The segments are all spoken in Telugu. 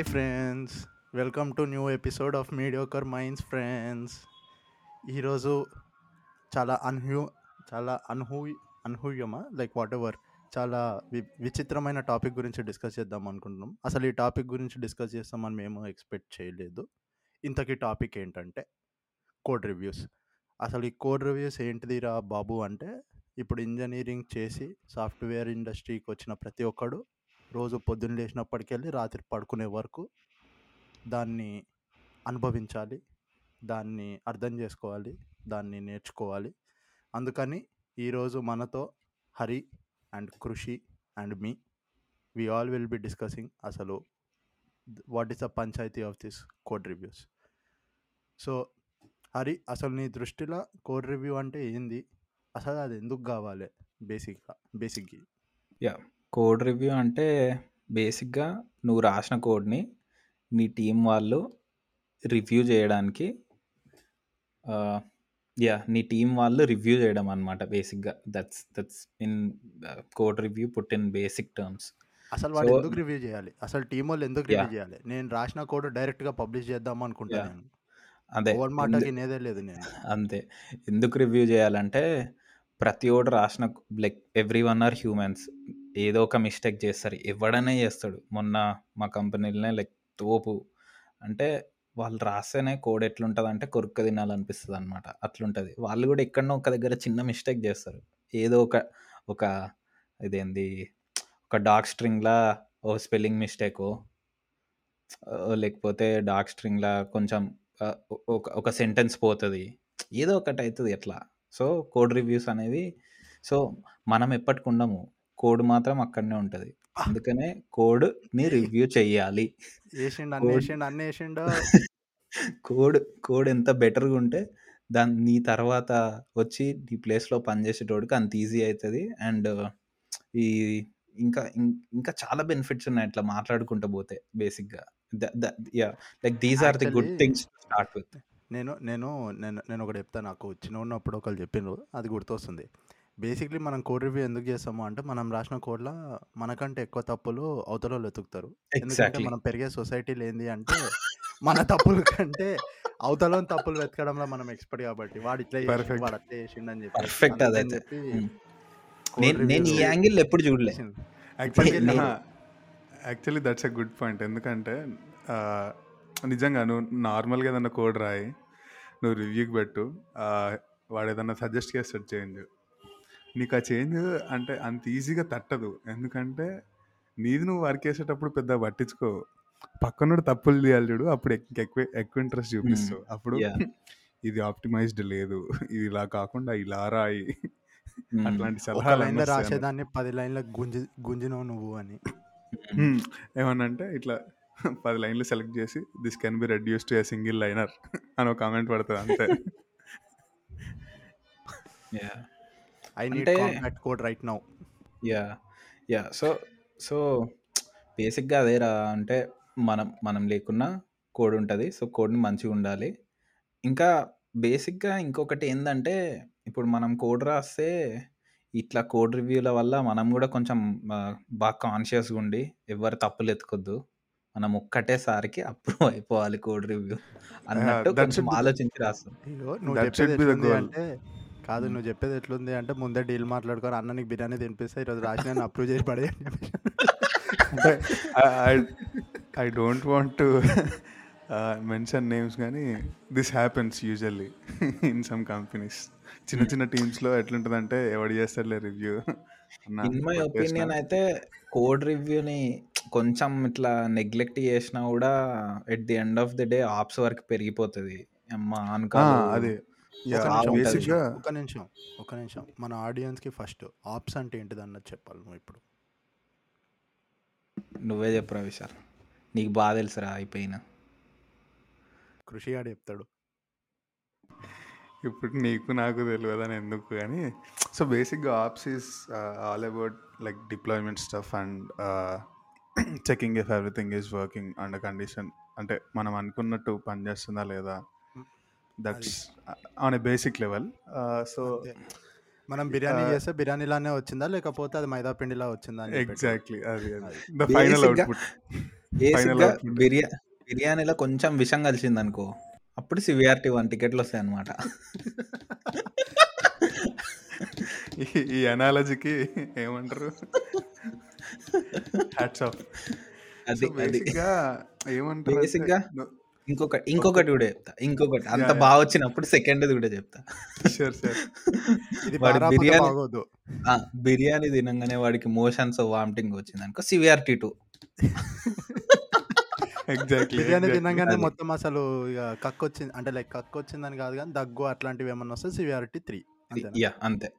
Hi friends welcome to new episode of mediocre minds friends. ఈరోజు చాలా అన్హ్యూ చాలా అన్హూ అన్హూయమా లైక్ వాట్ ఎవర్ చాలా వి విచిత్రమైన టాపిక్ గురించి డిస్కస్ చేద్దాం అనుకుంటున్నాం. అసలు ఈ టాపిక్ గురించి డిస్కస్ చేస్తామని మేము ఎక్స్పెక్ట్ చేయలేదు. ఇంతకీ టాపిక్ ఏంటంటే కోడ్ రివ్యూస్. అసలు ఈ కోడ్ రివ్యూస్ ఏంటిదిరా బాబు అంటే ఇప్పుడు ఇంజనీరింగ్ చేసి సాఫ్ట్వేర్ ఇండస్ట్రీకి వచ్చిన ప్రతి ఒక్కడు రోజు పొద్దున్న లేచినప్పటికెళ్ళి రాత్రి పడుకునే వరకు దాన్ని అనుభవించాలి. దాన్ని అర్థం చేసుకోవాలి. దాన్ని నేర్చుకోవాలి. అందుకని ఈరోజు మనతో Hari and Krishi and me we all will be discussing అసలు what is the panchayati of this code reviews. So Hari అసలు నీ దృష్టిలో కోడ్ రివ్యూ అంటే ఏంది? అసలు అది ఎందుకు కావాలి? బేసిక్గా బేసిక్గా. యా. కోడ్ రివ్యూ అంటే బేసిక్గా నువ్వు రాసిన కోడ్ని నీ టీం వాళ్ళు రివ్యూ చేయడానికి యా నీ టీం వాళ్ళు రివ్యూ చేయడం అనమాట బేసిక్గా. That's that's in code review put in basic terms. అసలు వాడు సో ఎందుకు రివ్యూ చేయాలి? అసలు టీం వాళ్ళు ఎందుకు రివ్యూ చేయాలి? నేను రాసిన కోడ్ డైరెక్ట్గా పబ్లిష్ చేద్దాం అనుకుంటా యా. నేను. అదే. మాట ఎందు వినేదే లేదు నేను. అంతే. ఎందుకు రివ్యూ చేయాలంటే ప్రతి ఒక్కడు రాసిన like every one are humans. ఏదో ఒక మిస్టేక్ చేస్తారు. ఎవడనే చేస్తాడు. మొన్న మా కంపెనీలోనే లైక్ తోపు. అంటే వాళ్ళు రాస్తేనే కోడ్ ఎట్లుంటుంది అంటే కొరుక్క తినాలనిపిస్తుంది అనమాట అట్లుంటుంది. వాళ్ళు కూడా ఎక్కడనో ఒక దగ్గర చిన్న మిస్టేక్ చేస్తారు. ఏదో ఒక ఒక ఇదేంది ఒక డాక్ స్ట్రింగ్లా ఓ స్పెల్లింగ్ మిస్టేకో లేకపోతే డాక్ స్ట్రింగ్లా కొంచెం ఒక ఒక సెంటెన్స్ పోతుంది. ఏదో ఒకటి అవుతుంది ఎట్లా సో కోడ్ రివ్యూస్ అనేవి సో మనం ఎప్పటికి ఉండము. కోడ్ మాత్రం అక్కడనే ఉంటుంది. అందుకనే రివ్యూ కోడ్ వేసిండు అన్ని వేసిండు కోడ్ కోడ్ ఎంత బెటర్గా ఉంటే దాని నీ తర్వాత వచ్చి నీ ప్లేస్లో పనిచేసేటోడికి అంత ఈజీ అవుతుంది అండ్ ఈ ఇంకా ఇంకా చాలా బెనిఫిట్స్ ఉన్నాయి ఇట్లా మాట్లాడుకుంటూ పోతే బేసిక్గా. Yeah like these are the good things start with. నేను నేను నేను నేను ఒకటి చెప్తాను. నాకు చిన్న ఉన్నప్పుడు ఒకళ్ళు చెప్పిండ్రు అది గుర్తొస్తుంది. బేసిక్లీ మనం కోడ్ రివ్యూ ఎందుకు చేస్తాము అంటే మనం రాసిన కోడ్లో మనకంటే ఎక్కువ తప్పులు అవతల వాళ్ళు వెతుకుతారు. ఎందుకంటే మనం పెరిగే సొసైటీలో ఏంది అంటే మన తప్పుల కంటే అవతల తప్పులు వెతకడంలో మనం ఎక్స్పర్ట్ కాబట్టి వాడు ఇట్లా పర్ఫెక్ట్. వాడు అట్లా చేసిండు అని పర్ఫెక్ట్ అదైతే. చెప్పి. కోడ్ నేను ఈ యాంగిల్ ఎప్పుడు చూడలే. Actually actually that's a good point. ఎందుకంటే ఆ, నిజంగా నువ్వు నార్మల్గా ఏదైనా కోడ్ రాయి నువ్వు రివ్యూకి పెట్టు ఆ, వాడు ఏదైనా సజెస్ట్ చేస్తాడు చేంజ్ నీకు ఆ చేంజ్ అంటే అంత ఈజీగా తట్టదు. ఎందుకంటే నీది నువ్వు వర్క్ చేసేటప్పుడు పెద్ద పట్టించుకో. పక్కనోడు తప్పులు తీయాలి చూడు అప్పుడు ఎక్- ఎక్కువ ఎక్కువ ఇంట్రెస్ట్ చూపిస్తావు అప్పుడు ఇది ఆప్టిమైజ్డ్ లేదు. ఇది ఇలా కాకుండా ఇలా రాయి. అట్లాంటి సలహాలు లైన్లో రాసేదాన్ని పది లైన్లకు గుంజి గుంజినవు నువ్వు అని. ఏమనంటే ఇట్లా 10 లైన్‌లు సెలెక్ట్ చేసి this can be reduced to a single liner అని ఒక కామెంట్ పడతది అంతే. Yeah I need code right now yeah yeah so so బేసిక్గా అదేరా అంటే మనం మనం లేకున్నా కోడ్ ఉంటుంది. సో కోడ్ని మంచిగా ఉండాలి. ఇంకా బేసిక్గా ఇంకొకటి ఏంటంటే ఇప్పుడు మనం కోడ్ రాస్తే ఇట్లా కోడ్ రివ్యూల వల్ల మనం కూడా కొంచెం బాగా కాన్షియస్గా ఉండి ఎవరు తప్పులు ఎత్తుకొద్దు. మనం ఒక్కటేసారికి అప్రూవ్ అయిపోవాలి కోడ్ రివ్యూ! అన్నట్టు కొంచెం ఆలోచించి రాస్తాం. అంటే కాదు. నువ్వు చెప్పేది ఎట్లుంది అంటే ముందే డీల్ మాట్లాడుకొని అన్న నీకు బిర్యానీ తినిపిస్తే ఈరోజు రాసిన అప్రూవ్ చేసి పడే అంటే I don't want to mention names గానీ this happens usually in some companies. చిన్న చిన్న టీమ్స్‌లో ఎట్లుంటదంటే ఎవడు చేస్తాడులే రివ్యూ అన్న ఇన్ మై ఒపీనియన్ అయితే కోడ్ రివ్యూని కొంచెం ఇట్లా నెగ్లెక్ట్ చేసినా కూడా at the end of the day ops వరకు పెరిగిపోతుంది అమ్మ! ఆనకాలు అదే. ఒక యాహ్! నిమిషం ఒక నిమిషం బేసిక్‌గా ఒక నిమిషం ఒక నిమిషం. మన ఆడియన్స్కి ఫస్ట్ ఆప్స్ అంటే ఏంటిది అన్నది చెప్పాలి నువ్వు ఇప్పుడు. నువ్వే చెప్పురా విశాల్ నీకు బాగా తెలుసురా అయిపోయిన కృషి ఆడు చెప్తాడు. ఇప్పుడు నీకు నాకు తెలియదని ఎందుకు కానీ సో బేసిక్గా ops is all about like deployment stuff and checking if everything is working under condition అంటే మనం అనుకున్నట్టు పనిచేస్తుందా లేదా? That's on a basic level so మనం బిర్యానీ చేస్తే బిర్యానీలానే వచ్చిందా? లేకపోతే అది మైదా పిండిలా వచ్చిందా ఎగ్జాక్ట్లీ అది ద ఫైనల్ అవుట్పుట్ బేసిక్గా output. బిర్యా బిర్యానీలో కొంచెం విషం కలిసింది అనుకో అప్పుడు సివిఆర్టీ వన్ టికెట్లు వస్తాయి అనమాట ఈ- అనాలజీకి ఏమంటారు? హ్యాట్స్ ఆఫ్ అది బేసిక్గా ఏమంటారు బేసిక్గా ఇంకొకటి ఇంకొకటి కూడా చెప్తా. ఇంకొకటి. అంత. బాగా వచ్చినప్పుడు సెకండ్ కూడా చెప్తా. షూర్ షూర్ ఇది వాడి బిర్యానీ బాగోదు. ఆ, బిర్యానీ తినంగానే వాడికి మోషన్స్ వామిటింగ్ వచ్చింది అనుకో సివిఆర్టీ టూ. ఎగ్జాక్ట్లీ బిర్యానీ తినగానే అది. మొత్తం అసలు ఇక కక్కు వచ్చింది అంటే లైక్ కక్కు వచ్చిందని కాదు కానీ దగ్గు అట్లాంటివి ఏమన్నా వస్తే సివియారిటీ త్రీ. అంతేనా? యా అంతే.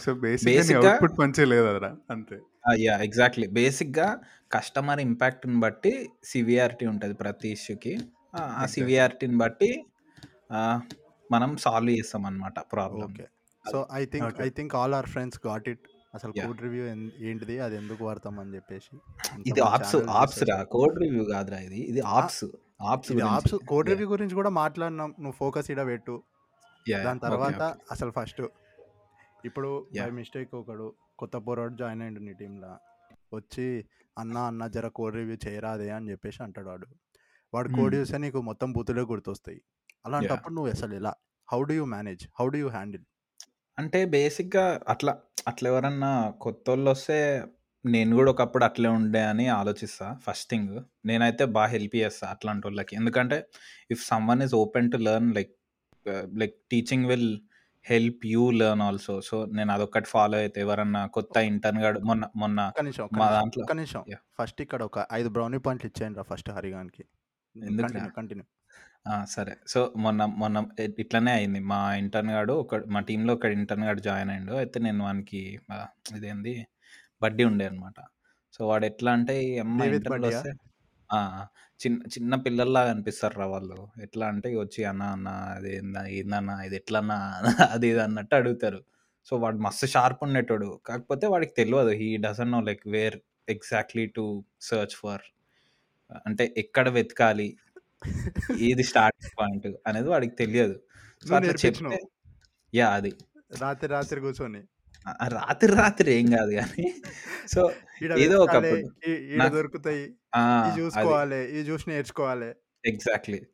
సో బేసిక్గా నీ అవుట్పుట్ మంచిగా అంతే. యా ఎగ్జాక్ట్లీ బేసిక్గా కస్టమర్ ఇంపాక్ట్ని బట్టి సివిఆర్టీ ఉంటుంది ప్రతి ఇష్యూకి ఆ. సివిఆర్టీని బట్టి ఆ, మనం సాల్వ్ చేస్తాం అనమాట problem. Okay. So I think. I think all our friends got it. అసలు. కోడ్ రివ్యూ ఏంటిది అది ఎందుకు వాడతాం అని చెప్పేసి. ఇది ఆప్స్ ఆప్స్ రా. కోడ్ రివ్యూ కాదురా ఇది. ఇది ఆప్స్. ఆప్స్ ఇది ఆప్స్. కోడ్. రివ్యూ గురించి కూడా మాట్లాడినాం. నువ్వు ఫోకస్ ఇడ పెట్టు. దాని తర్వాత అసలు ఫస్ట్. ఇప్పుడు బై. మిస్టేక్ ఒకడు కొత్త పోరాడు జాయిన్ అయ్యిండు నీ టీంలో వచ్చి అన్న అన్న జర కోడ్ రివ్యూ చేయరాదే అని చెప్పేసి అంటాడు వాడు. వాడు కోడ్. చూస్తే నీకు మొత్తం బూతులే గుర్తొస్తాయి. అలాంటప్పుడు నువ్వు అసలు ఎలా? How do you manage? How do you handle? అంటే బేసిక్గా అట్లా అట్లా ఎవరన్నా కొత్త వాళ్ళు వస్తే నేను కూడా ఒకప్పుడు అట్లే ఉండే అని ఆలోచిస్తా ఫస్ట్ థింగ్. నేనైతే బాగా హెల్ప్ చేస్తా అట్లాంటి వాళ్ళకి ఎందుకంటే if someone is open to learn like like teaching will help you learn also. So నేను అదొక్కటి ఫాలో అయితే ఎవరన్నా కొత్త ఇంటర్న్ గాడు మొన్న మొన్న మా దాంట్లో-. ఫస్ట్ ఇక్కడ ఒక ఐదు బ్రౌనీ పాయింట్లు ఇచ్చేయండి రా ఫస్ట్ హరిగానికి. ఎందుకురా? కంటిన్యూ ఆ, సరే. సో మొన్న మొన్న ఇ- ఇట్లనే అయింది. మా ఇంటర్న్ గాడు ఒక మా టీంలో ఒక ఇంటర్న్ గాడు జాయిన్ అయ్యిండు. అయితే నేను వానికి ఇదేంది? బడ్డీ ఉండే అనమాట సో వాడు ఎట్లా అంటే ఈ అమ్మ ఆ, చిన్న చిన్న పిల్లల్లాగా అనిపిస్తారు రా వాళ్ళు. ఎట్లా అంటే వచ్చి అన్న అన్న అది ఏందా ఏందన్నా ఇది ఎట్లన్నా అది ఇది అన్నట్టు అడుగుతారు. సో వాడు మస్తు షార్ప్ ఉండేటోడు. కాకపోతే వాడికి తెలియదు he doesn't know like where exactly to search for అంటే ఎక్కడ వెతకాలి? ఏది స్టార్టింగ్ పాయింట్ అనేది వాడికి తెలియదు. సో అట్లా చెప్తే యా అది. రాత్రి రాత్రి కూర్చొని. రాత్రి రాత్రి ఏం కాదు కానీ. సో ఏదో ఒకప్పుడు దొరుకుతాయి చూసుకోవాలి ఈ చూసి నేర్చుకోవాలి. ఎగ్జాక్ట్లీ.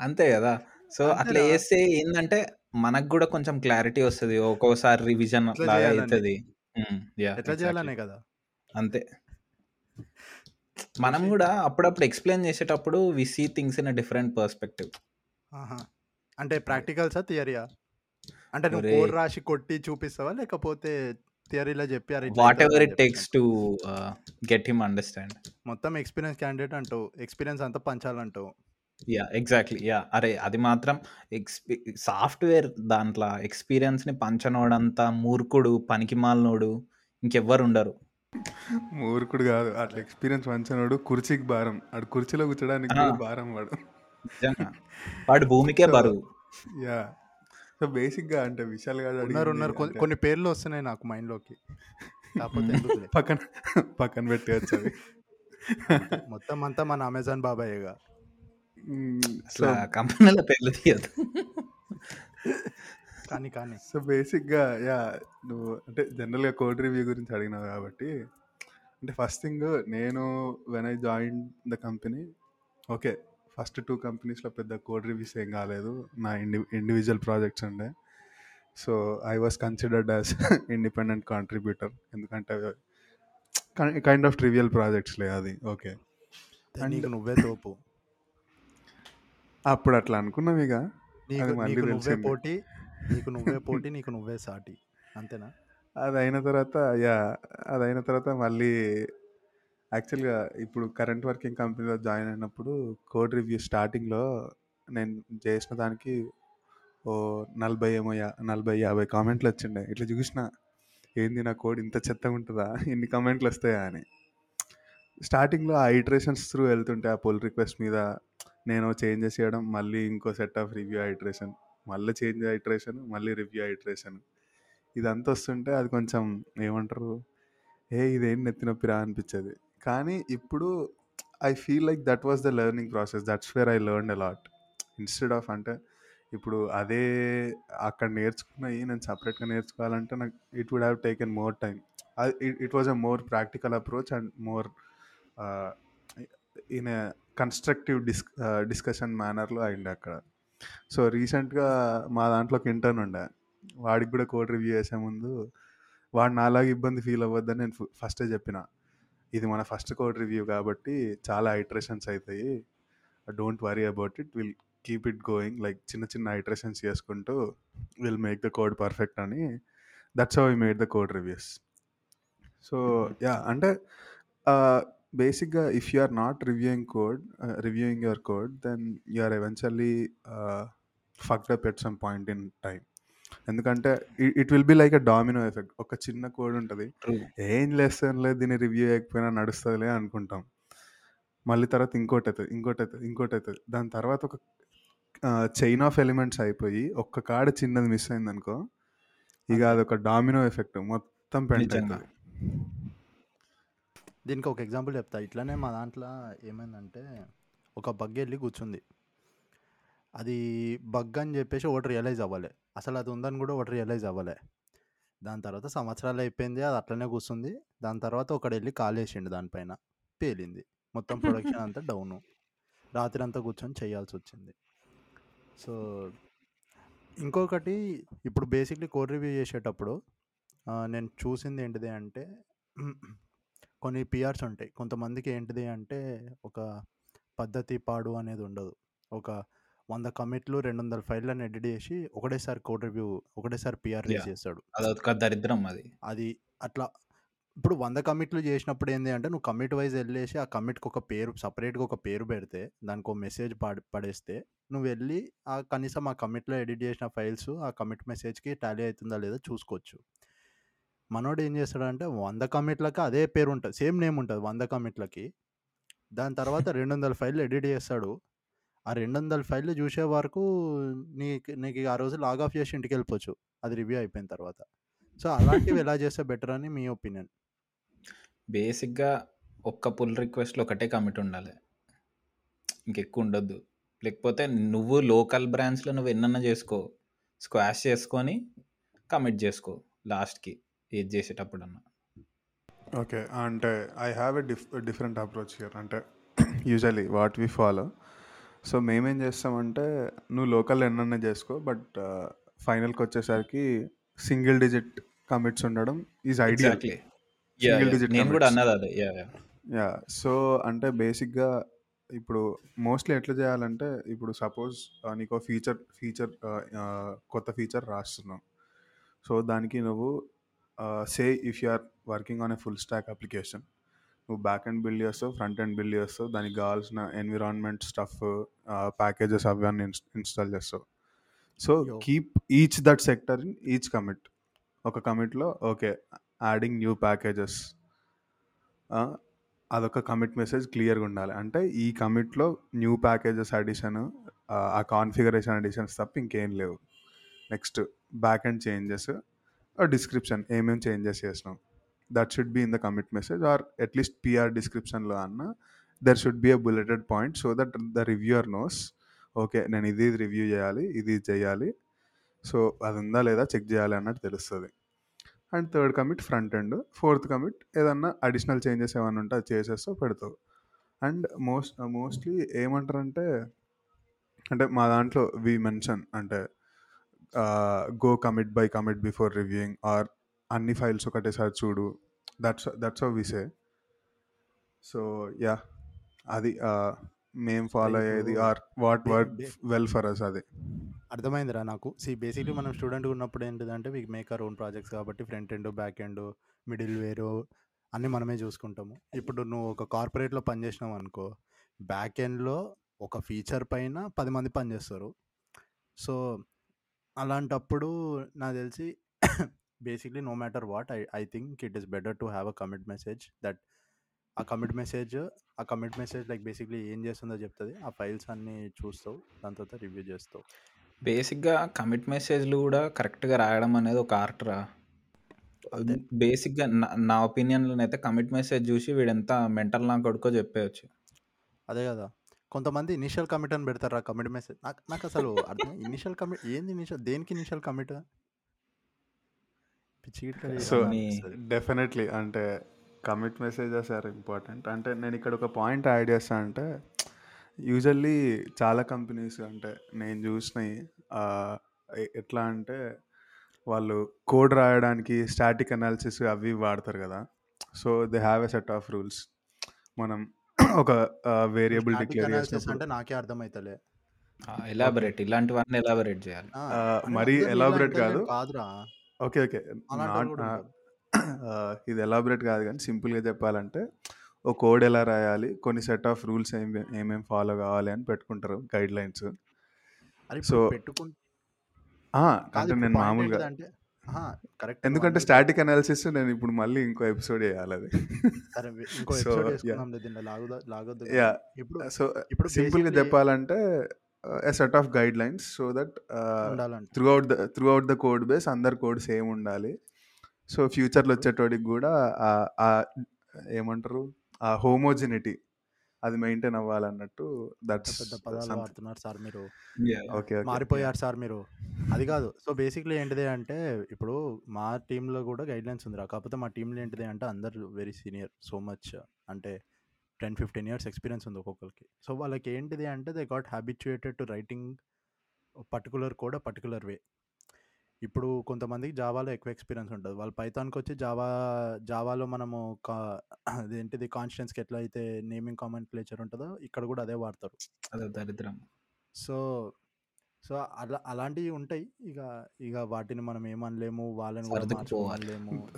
అంతే కదా. సో అట్లా. చేస్తే ఏంటంటే మనకు కూడా కొంచెం క్లారిటీ వస్తుంది. ఒక్కోసారి రివిజన్ లాగా చేయాలని. అవుతుంది ఎట్లా చేయాలనే కదా. అంతే. మనం కూడా అప్పుడప్పుడు ఎక్స్ప్లెయిన్ చేసేటప్పుడు we see things in a different perspective. అంటే ప్రాక్టికల్సా థియరీయా అంటే నువ్వు. కోడ్ రాసి కొట్టి చూపిస్తావా? లేకపోతే థియరీలో చెప్పి అరే ఇట్లా whatever it takes to get him understand మొత్తం ఎక్స్పీరియన్స్ క్యాండిడేట్ అంటావు. ఎక్స్పీరియన్స్ అంతా పంచాలంటావు. యా ఎగ్జాక్ట్లీ యా అరే అది మాత్రం ఎక్స్పీ సాఫ్ట్వేర్ దాంట్లో ఎక్స్పీరియన్స్ని పంచనోడంతా మూర్ఖుడు పనికిమాలినోడు ఇంకెవ్వరు ఉండరు. మూర్ఖుడు కాదు. అట్లా ఎక్స్పీరియన్స్ మంచినోడు కుర్చీకి భారం. ఆడు కుర్చీలో కూర్చోడానికి భారం వాడు. వాడు భూమికే బరువు. యా. సో బేసిక్గా అంటే విశాల్ గారు ఉన్నారు ఉన్నారు. కొన్ని- కొన్ని పేర్లు వస్తున్నాయి నాకు మైండ్లోకి కాకపోతే ఎందుకులే. పక్కన పక్కన పెట్టేయచ్చు అవి మొత్తం అంతా మన అమెజాన్ బాబాయ్గా. అసలు కంపెనీల పేర్లు తీయదు కానీ కానీ. సో బేసిక్గా యా నువ్వు అంటే జనరల్గా కోడ్ రివ్యూ గురించి అడిగినావు కాబట్టి అంటే ఫస్ట్ థింగ్ నేను when I join the company okay first two కంపెనీస్లో పెద్ద కోడ్ రివ్యూస్ ఏం కాలేదు. నా ఇండి ఇండివిజువల్ ప్రాజెక్ట్స్ ఉండే. So I was considered as independent contributor ఎందుకంటే కైండ్ ఆఫ్ ట్రివియల్ ప్రాజెక్ట్స్లే అది. ఓకే. నీకు నువ్వే తోపు. అప్పుడు అట్లా అనుకున్నాం ఇక. పోటీ. నీకు నువ్వే పోటీ నీకు నువ్వే సాటి. అంతేనా? అది అయిన తర్వాత యా అది అయిన తర్వాత మళ్ళీ యాక్చువల్గా ఇప్పుడు కరెంట్ వర్కింగ్ కంపెనీలో జాయిన్ అయినప్పుడు కోడ్ రివ్యూ స్టార్టింగ్లో నేను చేసిన దానికి ఓ నలభై ఏమో యా నలభై యాభై కామెంట్లు వచ్చిండే. ఇట్లా చూసిన ఏంది నా కోడ్ ఇంత చెత్తగా ఉంటుందా? ఇన్ని కామెంట్లు వస్తాయా? అని. స్టార్టింగ్లో ఆ ఐటరేషన్స్ త్రూ వెళ్తుంటే ఆ పుల్ రిక్వెస్ట్ మీద నేను చేంజెస్ చేయడం మళ్ళీ ఇంకో సెట్ ఆఫ్ రివ్యూ ఐటరేషన్ మళ్ళీ చేంజ్ ఐటరేషన్ మళ్ళీ రివ్యూ ఐటరేషన్. ఇదంతా వస్తుంటే అది కొంచెం ఏమంటారు ఏ ఇదేం నెత్తి నొప్పిరా అనిపించేది. కానీ ఇప్పుడు I feel like that was the learning process that's where I learn a lot instead of అంటే ఇప్పుడు అదే అక్కడ నేర్చుకున్నవి నేను సపరేట్గా నేర్చుకోవాలంటే నాకు it would have taken more time it was a more practical approach and more in a constructive dis discussion మేనర్లో అయింది అక్కడ. సో రీసెంట్గా మా దాంట్లోకి ఇంటర్న్ ఉండే. వాడికి కూడా కోడ్ రివ్యూ చేసే ముందు వాడు నాలాగా ఇబ్బంది ఫీల్ అవ్వద్దని నేను ఫస్టే చెప్పిన. ఇది మన ఫస్ట్ కోడ్ రివ్యూ కాబట్టి చాలా ఐటరేషన్స్ అవుతాయి don't worry about it. Will keep it going. Like చిన్న చిన్న ఐటరేషన్స్ చేసుకుంటూ will make the code perfect అని. That's how I made the code reviews. So yeah అంటే బేసిక్గా if you are not reviewing code reviewing your code then you are eventually fucked up at some point in time ఎందుకంటే it will be like a domino effect ఒక చిన్న కోడ్ ఉంటుంది. ట్రూ ఏం లేదు దీన్ని రివ్యూ చేయకపోయినా నడుస్తుందిలే అనుకుంటాం. మళ్ళీ తర్వాత ఇంకోటి అవుతుంది ఇంకోటి అవుతుంది ఇంకోటి అవుతుంది దాని తర్వాత ఒక చైన్ ఆఫ్ ఎలిమెంట్స్ అయిపోయి ఒక్క కాడ చిన్నది మిస్ అయింది అనుకో ఇక అంతే అదొక డామినో ఎఫెక్ట్ మొత్తం పెంట్ నిజంగా. దీనికి ఒక ఎగ్జాంపుల్ చెప్తా. ఇట్లానే మా దాంట్లో ఏమైందంటే ఒక బగ్ వెళ్ళి కూర్చుంది. అది బగ్ అని చెప్పేసి ఒకటి రియలైజ్ అవ్వాలి. అసలు అది ఉందని కూడా ఒకటి రియలైజ్ అవ్వాలి. దాని తర్వాత సంవత్సరాలు అయిపోయింది అది అట్లనే కూర్చుంది. దాని తర్వాత ఒకడు వెళ్ళి కాలేసిండు దానిపైన పేలింది. మొత్తం ప్రొడక్షన్ అంతా డౌను రాత్రి అంతా కూర్చొని చేయాల్సి వచ్చింది. సో ఇంకొకటి ఇప్పుడు బేసిక్లీ కోడ్ రివ్యూ చేసేటప్పుడు నేను చూసింది ఏంటిది అంటే కొన్ని పిఆర్స్ ఉంటాయి. కొంతమందికి ఏంటిది అంటే ఒక పద్ధతి పాడు అనేది ఉండదు. ఒక వంద కమిట్లు రెండు వందల ఫైళ్ళని ఎడిట్ చేసి ఒకటేసారి కోడ్ రివ్యూ ఒకటేసారి పిఆర్ రిలీజ్. చేస్తాడు. అదొక దరిద్రం అది. అది అట్లా ఇప్పుడు వంద కమిట్లు చేసినప్పుడు ఏంటి అంటే నువ్వు కమిట్ వైజ్ వెళ్ళేసి ఆ కమిట్కి ఒక పేరు సపరేట్గా ఒక పేరు పెడితే దానికి ఒక మెసేజ్ పడ పడేస్తే నువ్వు వెళ్ళి ఆ కనీసం ఆ కమిట్లో ఎడిట్ చేసిన ఫైల్స్ ఆ కమిట్ మెసేజ్కి టాలీ అవుతుందా లేదా చూసుకోవచ్చు. మనోడు ఏం చేస్తాడంటే వంద కమిట్లకి అదే పేరు ఉంటుంది సేమ్ నేమ్ ఉంటుంది వంద కమిట్లకి. దాని తర్వాత రెండు వందల ఫైళ్ళు ఎడిట్ చేస్తాడు. ఆ రెండు వందల ఫైళ్ళు చూసే వరకు నీకు నీకు ఆ రోజు లాగ్ ఆఫ్ చేసి ఇంటికి వెళ్ళిపోవచ్చు అది రివ్యూ అయిపోయిన తర్వాత. సో అలాంటివి ఎలా చేస్తే బెటర్ అని మీ ఒపీనియన్? బేసిక్గా ఒక్క పుల్ రిక్వెస్ట్లో ఒకటే కమిట్ ఉండాలి. ఇంకెక్కువ ఉండొద్దు. లేకపోతే నువ్వు లోకల్ బ్రాంచ్లో నువ్వు ఎన్నన్నా చేసుకో. స్క్వాష్ చేసుకొని కమిట్ చేసుకో లాస్ట్కి. ఏది చేసేటప్పుడు అన్న ఓకే. అంటే I have a diff different approach here అంటే usually what we follow so మేమేం చేస్తామంటే నువ్వు లోకల్ ఎన్నన్నా చేసుకో బట్ ఫైనల్కి వచ్చేసరికి సింగిల్ డిజిట్ కమిట్స్ ఉండడం ఈజ్ ఐడియల్ సింగిల్ డిజిట్ నేను కూడా కమిట్స్ అన్నది అదే. యా యా యా సో అంటే బేసిక్గా ఇప్పుడు మోస్ట్లీ ఎట్లా చేయాలంటే ఇప్పుడు సపోజ్ నీకు ఫీచర్ ఫీచర్ కొత్త ఫీచర్ రాస్తున్నావు సో దానికి నువ్వు say if you are working on a full stack application నువ్వు బ్యాక్ ఎండ్ బిల్డ్ చేస్తావు ఫ్రంట్ ఎండ్ బిల్డ్ చేస్తావు దానికి కావాల్సిన ఎన్విరాన్మెంట్ స్టఫ్ ప్యాకేజెస్ అవన్నీ ఇన్స్టాల్ చేస్తావు. So. Keep each that sector in each commit ఒక కమిట్లో ఓకే యాడింగ్ న్యూ ప్యాకేజెస్ అదొక కమిట్ మెసేజ్ క్లియర్గా ఉండాలి. అంటే ఈ కమిట్లో న్యూ ప్యాకేజెస్ అడిషన్ ఆ కాన్ఫిగరేషన్ అడిషన్స్ తప్ప ఇంకేం లేవు. Next back end changes description ఏమేమి చేంజెస్ చేసినాం. That should be in the commit message or at least PR డిస్క్రిప్షన్లో అన్న there should be a bulleted point so that the reviewer knows okay నేను ఇది రివ్యూ చేయాలి ఇది చేయాలి సో అది ఉందా లేదా చెక్ చేయాలి అన్నట్టు తెలుస్తుంది. And third commit front end fourth commit ఏదన్నా అడిషనల్ చేంజెస్ ఏమైనా ఉంటే అది చేసేస్తో పెడతావు. అండ్ మోస్ట్ మోస్ట్లీ ఏమంటారంటే అంటే మా దాంట్లో వి మెన్షన్ అంటే go commit by commit before reviewing or అన్ని ఫైల్స్ ఒకటేసారి చూడు. That's that's how we say so yeah అది మేం ఫాలో అయ్యేది or what work well for us అది. అర్థమైందిరా నాకు. సి బేసిక్లీ మనం స్టూడెంట్ ఉన్నప్పుడు ఏంటిదంటే మీకు మేక్ అవర్ ఓన్ ప్రాజెక్ట్స్ కాబట్టి front end back end middle వేరు అన్నీ మనమే చూసుకుంటాము. ఇప్పుడు నువ్వు ఒక కార్పొరేట్లో పనిచేసినావు అనుకో బ్యాక్ ఎండ్లో ఒక ఫీచర్ పైన పది మంది పనిచేస్తారు సో అలాంటప్పుడు నాకు తెలిసి basically no matter what I I think it is better to have a commit message that ఆ కమిట్ మెసేజ్ ఆ కమిట్ మెసేజ్ లైక్ బేసిక్లీ ఏం చేస్తుందో చెప్తుంది. ఆ ఫైల్స్ అన్నీ చూస్తావు. దాని తర్వాత రివ్యూ చేస్తావు. బేసిక్గా కమిట్ మెసేజ్లు కూడా కరెక్ట్గా రాయడం అనేది ఒక ఆర్ట్ రా. బేసిక్గా నా నా ఒపీనియన్లో అయితే కమిట్ మెసేజ్ చూసి వీడెంత మెంటల్ నా కొడుకో చెప్పేయచ్చు. అదే కదా. కొంతమంది ఇనిషియల్ కమిట్ అని పెడతారు ఆ కమిట్ మెసేజ్ నాకు నాకు అసలు అర్థం ఇనిషియల్ కమిట్ ఏంది ఇనిషియల్ దేనికి ఇనిషియల్ కమిట్ పిచ్చి గిట్ల సో డెఫినెట్లీ అంటే కమిట్ మెసేజెస్ ఆర్ ఇంపార్టెంట్ అంటే నేను ఇక్కడ ఒక పాయింట్ యాడ్ చేస్తా అంటే యూజువల్లీ చాలా కంపెనీస్ అంటే నేను చూసినవి ఆ, ఎ- ఎట్లా అంటే వాళ్ళు కోడ్ రాయడానికి స్టాటిక్ అనాలిసిస్ అవి ఇవి వాడతారు కదా. So they have a set of rules మనం ఒక వేరియబుల్ స్టాటిక్ డిక్లేర్ అనాలిసిస్ చేసినప్పుడు. అంటే నాకే అర్థమైతలే. ఓకే. ఎలాబరేట్ ఇలాంటివన్నీ ఎలాబరేట్ చేయాలి. ఆ, ఆ, మరీ అందరు ఎలాబరేట్ కాదు. కాదురా. Okay okay. ఉంటారు ఇది ఎలాబరేట్ కాదు కానీ సింపుల్గా చెప్పాలంటే ఓ కోడ్ ఎలా రాయాలి కొన్ని సెట్ ఆఫ్ రూల్స్ ఏం ఏమేమి ఫాలో కావాలి అని పెట్టుకుంటారు గైడ్ లైన్స్ అరే సో ఇప్పుడు పెట్టుకుంటే కాదు అంటే ఇప్పుడు నేను పాయింట్ మామూలుగా ఏంటిదంటే కరెక్ట్ ఎందుకంటే స్టాటిక్ అనాలిసిస్ నేను ఇప్పుడు మళ్ళీ ఇంకో ఎపిసోడ్ చేయాలి అది. సరే ఇంకో సో ఎపిసోడ్ యా కానీ ఇప్పుడు సో ఇప్పుడు సింపుల్గా బేసిక్లీ చెప్పాలంటే a set of guidelines so that ఉండాలంట. Throughout the throughout the code base అందరి కోడ్ సేమ్ ఉండాలి సో ఫ్యూచర్లో వచ్చేటోడికి కూడా ఏమంటారు? ఆ హోమోజినిటీ అది మెయింటైన్ అవ్వాలన్నట్టు దట్స్ పెద్ద పదాలు వాడుతున్నారు సార్ మీరు. ఓకే మారిపోయారు సార్ మీరు. అది కాదు. సో బేసిక్లీ ఏంటిది అంటే ఇప్పుడు మా టీంలో కూడా గైడ్ లైన్స్ ఉంది కాకపోతే మా టీంలో ఏంటిది అంటే అందరు వెరీ సీనియర్ సో మచ్. అంటే టెన్ ఫిఫ్టీన్ ఇయర్స్ ఎక్స్పీరియన్స్ ఉంది ఒక్కొక్కరికి. సో వాళ్ళకి ఏంటిది అంటే they got habituated to writing particular code particular way ఇప్పుడు కొంతమందికి జావాలో ఎక్కువ ఎక్స్పీరియన్స్ ఉంటుంది. వాళ్ళు పైథాన్కి వచ్చి జావా జావాలో మనము కా అదేంటిది కాన్స్టెన్స్కి ఎట్లా అయితే నేమింగ్ కామెంట్ క్లేచర్ ఉంటుందో ఇక్కడ కూడా అదే వాడతారు. అదే దరిద్రం. సో సో అలా అలాంటివి ఉంటాయి. ఇక ఇక వాటిని మనం ఏమనలేము వాళ్ళని ఇక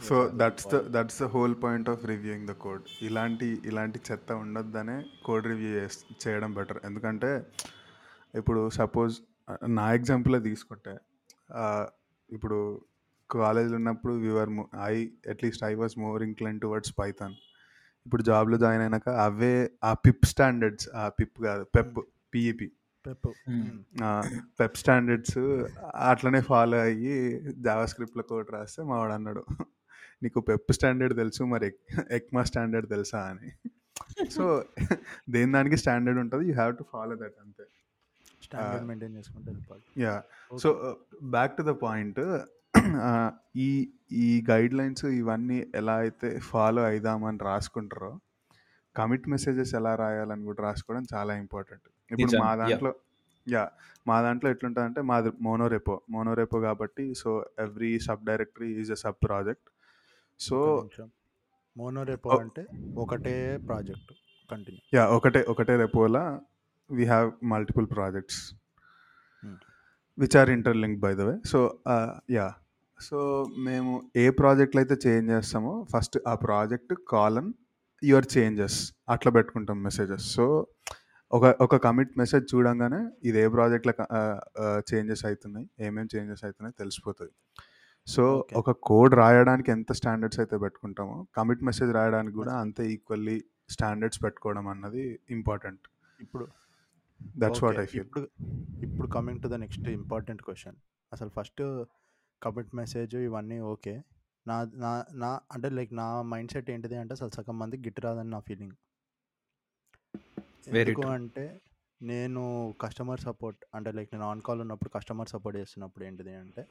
so that's the that's the whole point of reviewing the code ఇలాంటి ఇలాంటి చెత్త ఉండొద్దనే కోడ్ రివ్యూ చేయడం బెటర్ ఎందుకంటే ఇప్పుడు సపోజ్ నా ఎగ్జాంపులే తీసుకుంటే ఆ, ఇప్పుడు కాలేజ్లో ఉన్నప్పుడు whatever I at least I was more incline towards Python ఇప్పుడు జాబ్లో జాయిన్ అయినాక అవే ఆ పిప్ స్టాండర్డ్స్ ఆ పిప్ కాదు PEP PEP. Um. PEP standards అట్లనే ఫాలో అయ్యి జావా స్క్రిప్ట్లో కోడ్ రాస్తే మావాడు అన్నాడు నీకు పెప్ స్టాండర్డ్ తెలుసు మరి ఎక్- ఎక్మా స్టాండర్డ్ తెలుసా? అని. సో దేని దానికి స్టాండర్డ్ ఉంటుంది? You have to follow that అంతే. స్టాండర్డ్ మెయింటైన్ చేసుకుంటే వెళ్ళిపోవాలి yeah. So back to the point ఈ ఈ గైడ్ లైన్స్ ఇవన్నీ ఎలా అయితే ఫాలో అయిదామని రాసుకుంటారో కమిట్ మెసేజెస్ ఎలా రాయాలని కూడా రాసుకోవడం చాలా ఇంపార్టెంట్. ఇప్పుడు మా దాంట్లో యా మా దాంట్లో ఎట్లుంటుందంటే మాది మోనోరెపో మోనోరెపో కాబట్టి so every subdirectory is a sub project. So monorepo అంటే ఒకటే ప్రాజెక్ట్ కంటిన్యూ. యా ఒకటే ఒకటే రెపోలా we have multiple projects which are interlink by the way so yeah so మేము ఏ ప్రాజెక్ట్లో అయితే చేంజ్ చేస్తామో ఫస్ట్ ఆ ప్రాజెక్ట్ కాలన్ యువర్ చేంజెస్ అట్లా పెట్టుకుంటాం మెసేజెస్ సో ఒక ఒక కమిట్ మెసేజ్ చూడంగానే ఇది ఏ ప్రాజెక్ట్లో చేంజెస్ అవుతున్నాయి ఏమేమి చేంజెస్ అవుతున్నాయి తెలిసిపోతుంది. సో ఒక కోడ్ రాయడానికి ఎంత స్టాండర్డ్స్ అయితే పెట్టుకుంటామో కమిట్ మెసేజ్ రాయడానికి కూడా అంతే ఈక్వల్లీ స్టాండర్డ్స్ పెట్టుకోవడం అన్నది ఇంపార్టెంట్ ఇప్పుడు that's what okay. I feel ఇప్పుడు ఇప్పుడు coming to the next important question అసలు ఫస్ట్ కమిట్ మెసేజ్ ఇవన్నీ ఓకే. నా నా నా అంటే లైక్ నా మైండ్ సెట్ ఏంటిది అంటే అసలు సగం మంది గిట్ రాదని నా ఫీలింగ్ వెరీ ఎందుకు ట్రూ అంటే నేను కస్టమర్ సపోర్ట్ అంటే లైక్ నేను ఆన్ కాల్ ఉన్నప్పుడు కస్టమర్ సపోర్ట్ చేస్తున్నప్పుడు ఏంటిది అంటే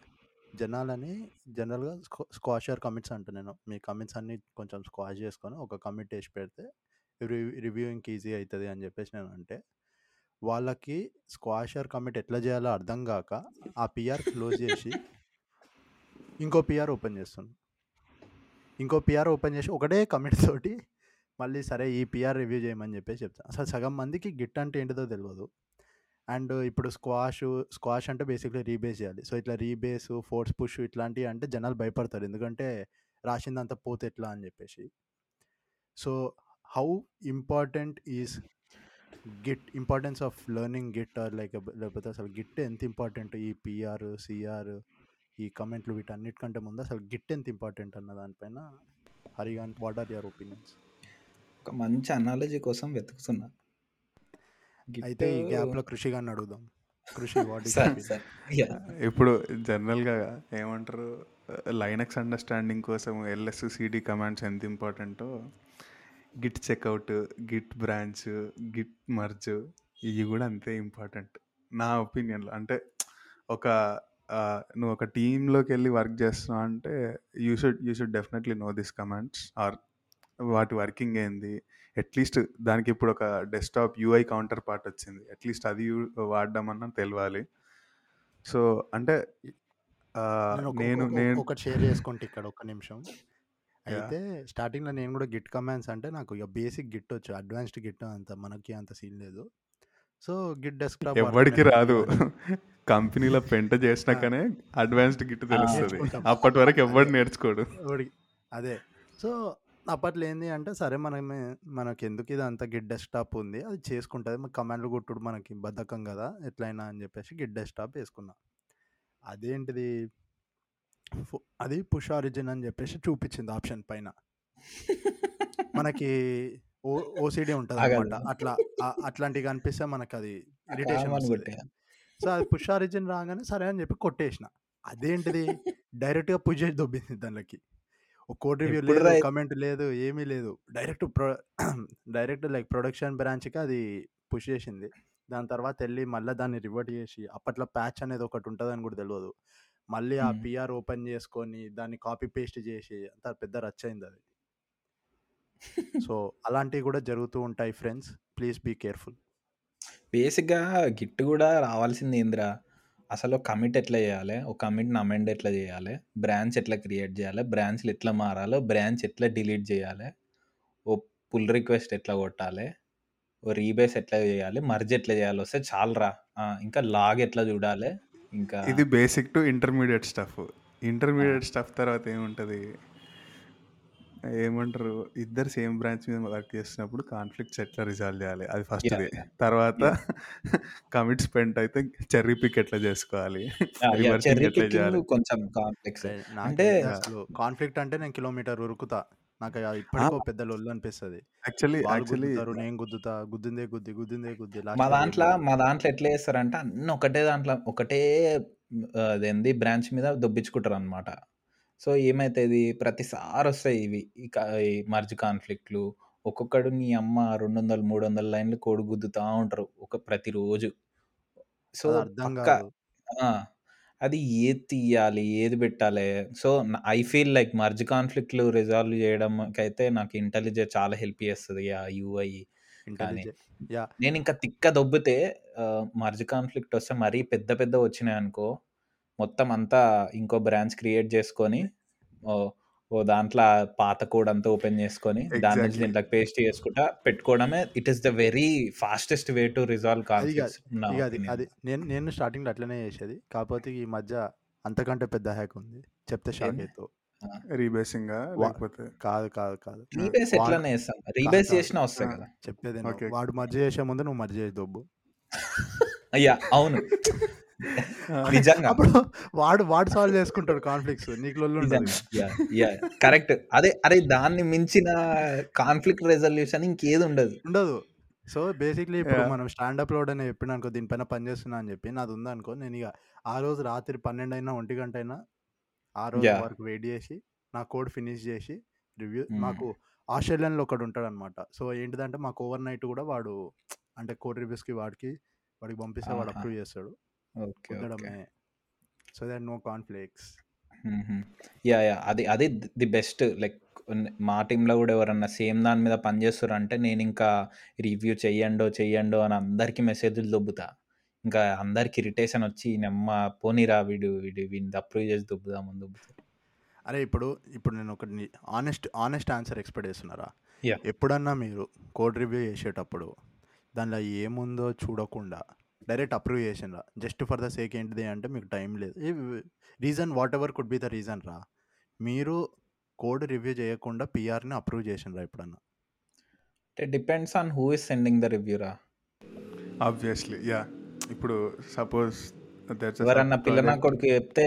జనాలని జనరల్గా స్క్వా స్క్వాషర్ కమిట్స్ అంట నేను. మీ కమిట్స్ అన్ని కొంచెం స్క్వాష్ చేసుకొని ఒక కమిట్ వేసి పెడితే రివ్యూయింగ్కి ఈజీ అవుతుంది అని చెప్పేసి నేను అంటే వాళ్ళకి స్క్వాషర్ కమిట్ ఎట్లా చేయాలో అర్థం కాక ఆ పిఆర్ క్లోజ్ చేసి ఇంకో పిఆర్ ఓపెన్ చేస్తుంది ఇంకో పిఆర్ ఓపెన్ చేసి ఒకటే కమిట్ తోటి మళ్ళీ సరే ఈ పిఆర్ రివ్యూ చేయమని చెప్పేసి చెప్తాను అసలు సగం మందికి గిట్ అంటే ఏంటిదో తెలియదు అండ్ ఇప్పుడు స్క్వాష్ స్క్వాష్ అంటే బేసిక్లీ రీబేస్ చేయాలి. సో ఇట్లా రీబేస్ ఫోర్స్ పుష్ ఇట్లాంటివి అంటే జనాలు భయపడతారు. ఎందుకంటే రాసిందంతా పోతే ఎట్లా అని చెప్పేసి. So how important is git importance of learning git or like లేకపోతే అసలు గిట్ ఎంత ఇంపార్టెంట్ ఈ పిఆర్ సిఆర్ ఈ కమెంట్లు వీటన్నిటికంటే ముందు అసలు గిట్ ఎంత ఇంపార్టెంట్ అన్న దానిపైన హరిగాన్ వాట్ ఆర్ యువర్ ఒపీనియన్స్ ఒక మంచి అనాలజీ కోసం వెతుకుతున్నా. అయితే ఈ గ్యాప్లో కృషి గారిని అడుగుదాం. కృషి వాట్ ఇప్పుడు జనరల్గా ఏమంటారు లైనక్స్ అండర్స్టాండింగ్ కోసం ఎల్ఎస్ సిడి కమాండ్స్ ఎంత ఇంపార్టెంటో git checkout git branch git merge ఇవి కూడా అంతే ఇంపార్టెంట్. నా ఒపీనియన్లో అంటే ఒక నువ్వు ఒక టీంలోకి వెళ్ళి వర్క్ చేస్తున్నావు అంటే you should you should definitely know this commands or వాటి వర్కింగ్ ఏంది? అట్లీస్ట్ దానికి ఇప్పుడు ఒక డెస్క్టాప్ యూఐ కౌంటర్ పార్ట్ వచ్చింది. అట్లీస్ట్ అది వాడడం అన్న తెలియాలి సో అంటే నేను నేను ఒక- నేను ఒకటి షేర్ చేసుకుంటే ఇక్కడ ఒక నిమిషం. అయితే స్టార్టింగ్లో నేను కూడా గిట్ కమాండ్స్ అంటే నాకు ఇక బేసిక్ గిట్ వచ్చు అడ్వాన్స్డ్ గిట్ అంత మనకి అంత సీన్ లేదు. సో గిట్ డెస్క్టాప్ ఎవరికి రాదు. కంపెనీలో పెంట చేసినాకనే అడ్వాన్స్డ్ గిట్ తెలుస్తుంది. అప్పటి వరకు ఎవరు నేర్చుకోడు. అదే. సో అప్పట్లో ఏంది అంటే సరే మనమే మనకి ఎందుకు ఇది అంత గిట్ డెస్క్టాప్ ఉంది అది చేసుకుంటుంది. కమాండ్లు కొట్టుడు మనకి బద్ధకం కదా ఎట్లయినా అని చెప్పేసి గిట్ డెస్క్టాప్ వేసుకున్నా. అదేంటిది? అది పుష్ ఆరిజిన్ అని చెప్పేసి చూపించింది ఆప్షన్ పైన. మనకి ఓ ఓసిడి ఉంటుంది అనమాట ఆగదు. అట్లా అట్లాంటివి కనిపిస్తే మనకి అది ఇరిటేషన్ సో అది పుష్ ఆరిజిన్ రాగానే సరే అని చెప్పి కొట్టేసిన. అదేంటిది? డైరెక్ట్గా పుష్ చేసి దొబ్బింది దానికి ఒక కోడ్ రివ్యూ లేదు కమెంట్ లేదు ఏమీ లేదు. Direct pro direct like production బ్రాంచ్కి అది పుష్ చేసింది. దాని తర్వాత వెళ్ళి మళ్ళీ దాన్ని రివర్ట్ చేసి అప్పట్లో ప్యాచ్ అనేది ఒకటి ఉంటుందని కూడా తెలియదు మళ్ళీ ఆ. పిఆర్ ఓపెన్ చేసుకొని దాన్ని కాపీ పేస్ట్ చేసి అంత పెద్ద రచ్చ అయింది అది. సో అలాంటివి కూడా జరుగుతూ ఉంటాయి ఫ్రెండ్స్. Please be careful. బేసిక్గా గిట్ కూడా రావాల్సింది ఏందిరా? అసలు కమిట్ ఎట్లా చేయాలి? ఒక కమిట్ని అమెండ్ ఎట్లా చేయాలి? బ్రాంచ్ ఎట్లా క్రియేట్ చేయాలి? బ్రాంచ్లు ఎట్లా మారాలో? బ్రాంచ్ ఎట్లా డిలీట్ చేయాలి? ఓ పుల్ రిక్వెస్ట్ ఎట్లా కొట్టాలి? ఓ రీబేస్ ఎట్లా చేయాలి? మర్జ్ ఎట్లా చేయాలి? వస్తే చాలరా. ఇంకా లాగ్ ఎట్లా చూడాలి? ఇంకా ఇది basic to intermediate stuff intermediate stuff తర్వాత ఏముంటుంది? ఏమంటారు? ఇద్దరు సేమ్ బ్రాంచ్ మీద వర్క్ చేస్తున్నప్పుడు కాన్ఫ్లిక్ట్స్ ఎట్లా రిజాల్వ్ చేయాలి. అది ఫస్ట్. తర్వాత కమిట్ స్పెండ్ అయితే చెర్రీ పిక్ ఎట్లా చేసుకోవాలి? పికింగ్ కొంచెం అంటే కాన్ఫ్లిక్ట్ అంటే నేను కిలోమీటర్ ఉరుకుతా. నాకు ఇప్పటికో పెద్ద లొల్లు అనిపిస్తుంది యాక్చువల్లీ యాక్చువల్లీ నేను గుద్దుతా గుద్దిందే గుద్ది గుద్దిందే గుద్ది మా దాంట్లో. మా దాంట్లో ఎట్లా చేస్తారంటే అన్ని ఒకటే దాంట్లో ఒకటే అదేంది బ్రాంచ్ మీద దొబ్బించుకుంటారు అనమాట సో ఏమైతుంది? ప్రతిసారి వస్తాయి ఇవి మర్జ్ కాన్ఫ్లిక్ట్లు. ఒక్కొక్కడు నీ అమ్మ రెండు వందలు మూడు వందల లైన్లు కోడి గుద్దుతా ఉంటారు ఒక ప్రతిరోజు. సో అర్థం కాదు. అది ఏది తీయాలి ఏది పెట్టాలి? So I feel like merge కాన్ఫ్లిక్ట్లు resolve చేయడం అయితే నాకు ఇంటెలిజెన్స్ చాలా హెల్ప్ చేస్తుంది ఆ యూఐ కానీ. నేను ఇంకా తిక్క దొబ్బితే మర్జ్ కాన్ఫ్లిక్ట్ వస్తే మరీ పెద్ద పెద్ద వచ్చినాయి అనుకో మొత్తం అంతా ఇంకో బ్రాంచ్ క్రియేట్ చేసుకొని ఓ దాంట్లో పాత కోడ్ అంతా ఓపెన్ చేసుకొని దాని నుంచి. దీంట్లోకి పేస్ట్ చేసుకుంటా పెట్టుకోవడమే it is the very fastest way to resolve అది కాదు. కాన్ఫ్లిక్ట్స్ అది నేను నేను స్టార్టింగ్లో అట్లనే చేసేది. కాకపోతే ఈ మధ్య అంతకంటే పెద్ద హ్యాక్ ఉంది. చెప్తే షాక్? అవుతావు రీబేసింగ్ లేకపోతే కాదు కాదు కాదు. రీబేస్ వాడు ఎట్లానే చేస్తాం? రీబేస్. చేసినా వస్తాయి. కదా. చెప్పేది. వాడు మర్జీ చేసే ముందు నువ్వు మర్జీ చేసి దొబ్బు. అయ్యా అవును. నిజంగా. అప్పుడు వాడు వాడు సాల్వ్ చేసుకుంటాడు కాన్ఫ్లిక్ట్స్ నీకు కరెక్ట్. అదే అరే దాన్ని మించిన కాన్ఫ్లిక్ట్ రెజల్యూషన్ ఇంకేది ఉండదు. ఉండదు. సో బేసిక్లీ ఇప్పుడు. మనం స్టాండప్ లోడ్ అని చెప్పిన అనుకో దీనిపైన పని చేస్తున్నా అని చెప్పి నాది ఉందనుకో నేను ఇక ఆ రోజు రాత్రి పన్నెండు అయినా ఒంటి గంట అయినా ఆ రోజు. వరకు వెయిట్ చేసి నా కోడ్ ఫినిష్ చేసి రివ్యూ. మాకు ఆస్ట్రేలియన్లో ఒకడు ఉంటాడు అనమాట సో ఏంటిదంటే మాకు ఓవర్ నైట్ కూడా వాడు అంటే కోడ్ రివ్యూస్కి వాడికి వాడికి పంపిస్తే వాడు. అప్రూవ్ చేస్తాడు. Okay so that no conflicts. Yeah yeah. అది అది ది బెస్ట్. లైక్ మా టీంలో కూడా ఎవరన్నా సేమ్ దాని మీద పనిచేస్తారు అంటే నేను ఇంకా రివ్యూ చెయ్యండో చెయ్యండో అని అందరికీ మెసేజ్లు దొబ్బుతా. ఇంకా అందరికి ఇరిటేషన్ వచ్చి నెమ్మ పోనీరా వీడు వీడు వీడిని అప్రూవ్ చేసి దొబ్బుదామని దొబ్బుతా. అరే ఇప్పుడు ఇప్పుడు నేను ఒకటి ఆనెస్ట్ ఆనెస్ట్ ఆన్సర్ ఎక్స్పెక్ట్ చేస్తున్నారా? Yeah. ఎప్పుడన్నా మీరు కోడ్ రివ్యూ చేసేటప్పుడు దానిలో ఏముందో చూడకుండా డైరెక్ట్ అప్రూవ్ చేసినరా జస్ట్ ఫర్ ద సేక్ ఏంటిది అంటే మీకు టైం లేదు. Reason whatever could be the reason రా. మీరు కోడ్ రివ్యూ చేయకుండా పిఆర్ని అప్రూవ్ చేసినరా ఎప్పుడన్నా. అంటే depends on who is sending the review రా. ఆబ్వియస్లీ. యా. ఇప్పుడు సపోజ్ ఎవరన్నా పిల్లనా కొడుకు చెప్తే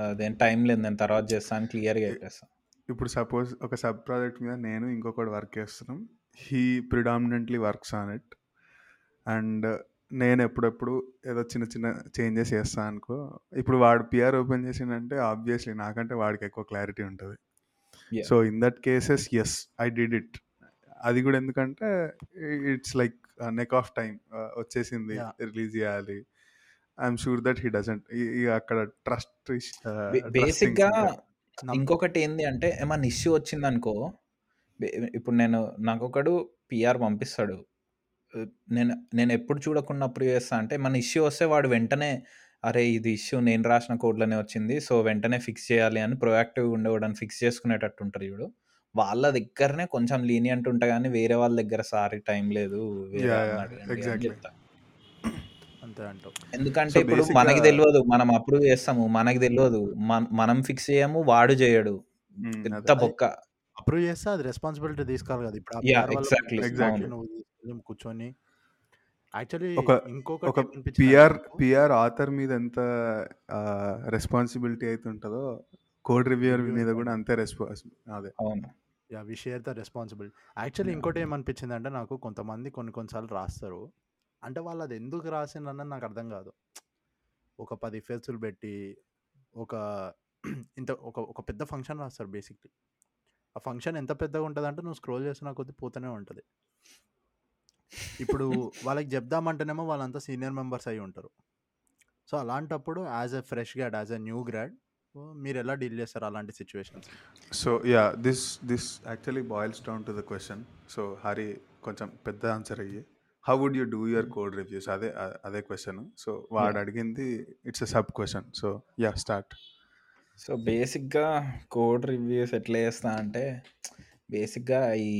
అదేం టైం లేదు నేను తర్వాత చేస్తాను క్లియర్గా చెప్పేస్తాను ఇప్పుడు సపోజ్ ఒక సబ్ ప్రాజెక్ట్ మీద నేను ఇంకొకటి వర్క్ చేస్తున్నాం. He predominantly works on it. And నేను ఎప్పుడెప్పుడు ఏదో చిన్న చిన్న చేంజెస్ చేస్తాను అనుకో ఇప్పుడు వాడు పిఆర్ ఓపెన్ చేసిందంటే ఆబ్వియస్లీ నాకంటే వాడికి ఎక్కువ క్లారిటీ ఉంటుంది. Yeah. So in that cases as I did it అది కూడా ఎందుకంటే it's like neck of time వచ్చేసింది Yeah. రిలీజ్ చేయాలి. I'm sure that he doesn't అక్కడ ట్రస్ట్ బేసిక్గా ఇంకొకటి ఏంది అంటే ఏమన్నా ఇష్యూ వచ్చింది అనుకో ఇప్పుడు నేను నాకు ఒకడు పిఆర్ పంపిస్తాడు. నేను నేను ఎప్పుడు చూడకుండా అప్రూవ్ చేస్తా అంటే మన ఇష్యూ వస్తే వాడు వెంటనే అరే ఇది ఇష్యూ నేను రాసిన కోడ్లోనే వచ్చింది సో వెంటనే ఫిక్స్ చేయాలి అని ప్రొయాక్టివ్గా ఉండేవాడని ఫిక్స్ చేసుకునేటట్టు ఉంటారు చూడు. వాళ్ళ దగ్గరనే కొంచెం లీనియంట్ ఉంటా కానీ వేరే వాళ్ళ దగ్గర సారీ టైం లేదు ఎందుకంటే ఇప్పుడు మనకి తెలియదు మనం అప్రూవ్ చేస్తాము మనకి తెలియదు మన- ఫిక్స్ చేయము వాడు చేయడు. పెద్ద అదే. బొక్క. అప్రూవ్ చేస్తే అది రెస్పాన్సిబిలిటీ తీసుకోవాలి కదా ఇప్పుడు ఆ కూర్చొని యాక్చువల్లీ ఒక- ఇంకొకటి ఒక పిఆర్ పిఆర్ ఆథర్ మీద ఎంత రెస్పాన్సిబిలిటీ అయితే ఉంటుందో కోడ్ Reviewer మీద. కూడా అంతే రెస్పాన్స్ అదే. అవును. Yeah we share the responsibility actually. ఇంకోటి ఏమనిపించింది అంటే నాకు కొంతమంది కొన్ని కొన్నిసార్లు రాస్తారు. అంటే వాళ్ళు అది ఎందుకు రాసిండ్రన్నది నాకు అర్థం కాదు. ఒక పది ఫేసులు పెట్టి ఒక ఇంత ఒక ఒక పెద్ద ఫంక్షన్ రాస్తారు బేసిక్లీ ఆ ఫంక్షన్ ఎంత పెద్దగా ఉంటుంది అంటే నువ్వు స్క్రోల్ చేస్తున్న కొద్దీ పోతూనే ఉంటుంది. ఇప్పుడు వాళ్ళకి చెప్దామంటేనేమో వాళ్ళంతా సీనియర్ మెంబర్స్ అయి ఉంటారు. సో అలాంటప్పుడు as a fresh grad as a new grad మీరు ఎలా డీల్ చేస్తారు అలాంటి situations? So yeah this this actually boils down to the question. So Hari కొంచెం పెద్ద ఆన్సర్ అయ్యి how would you do your code reviews అదే అ- అదే క్వశ్చన్. సో వాడు అడిగింది it's a sub question so yeah start. So బేసిక్గా కోడ్ రివ్యూస్ ఎట్లా చేస్తా అంటే బేసిక్గా ఈ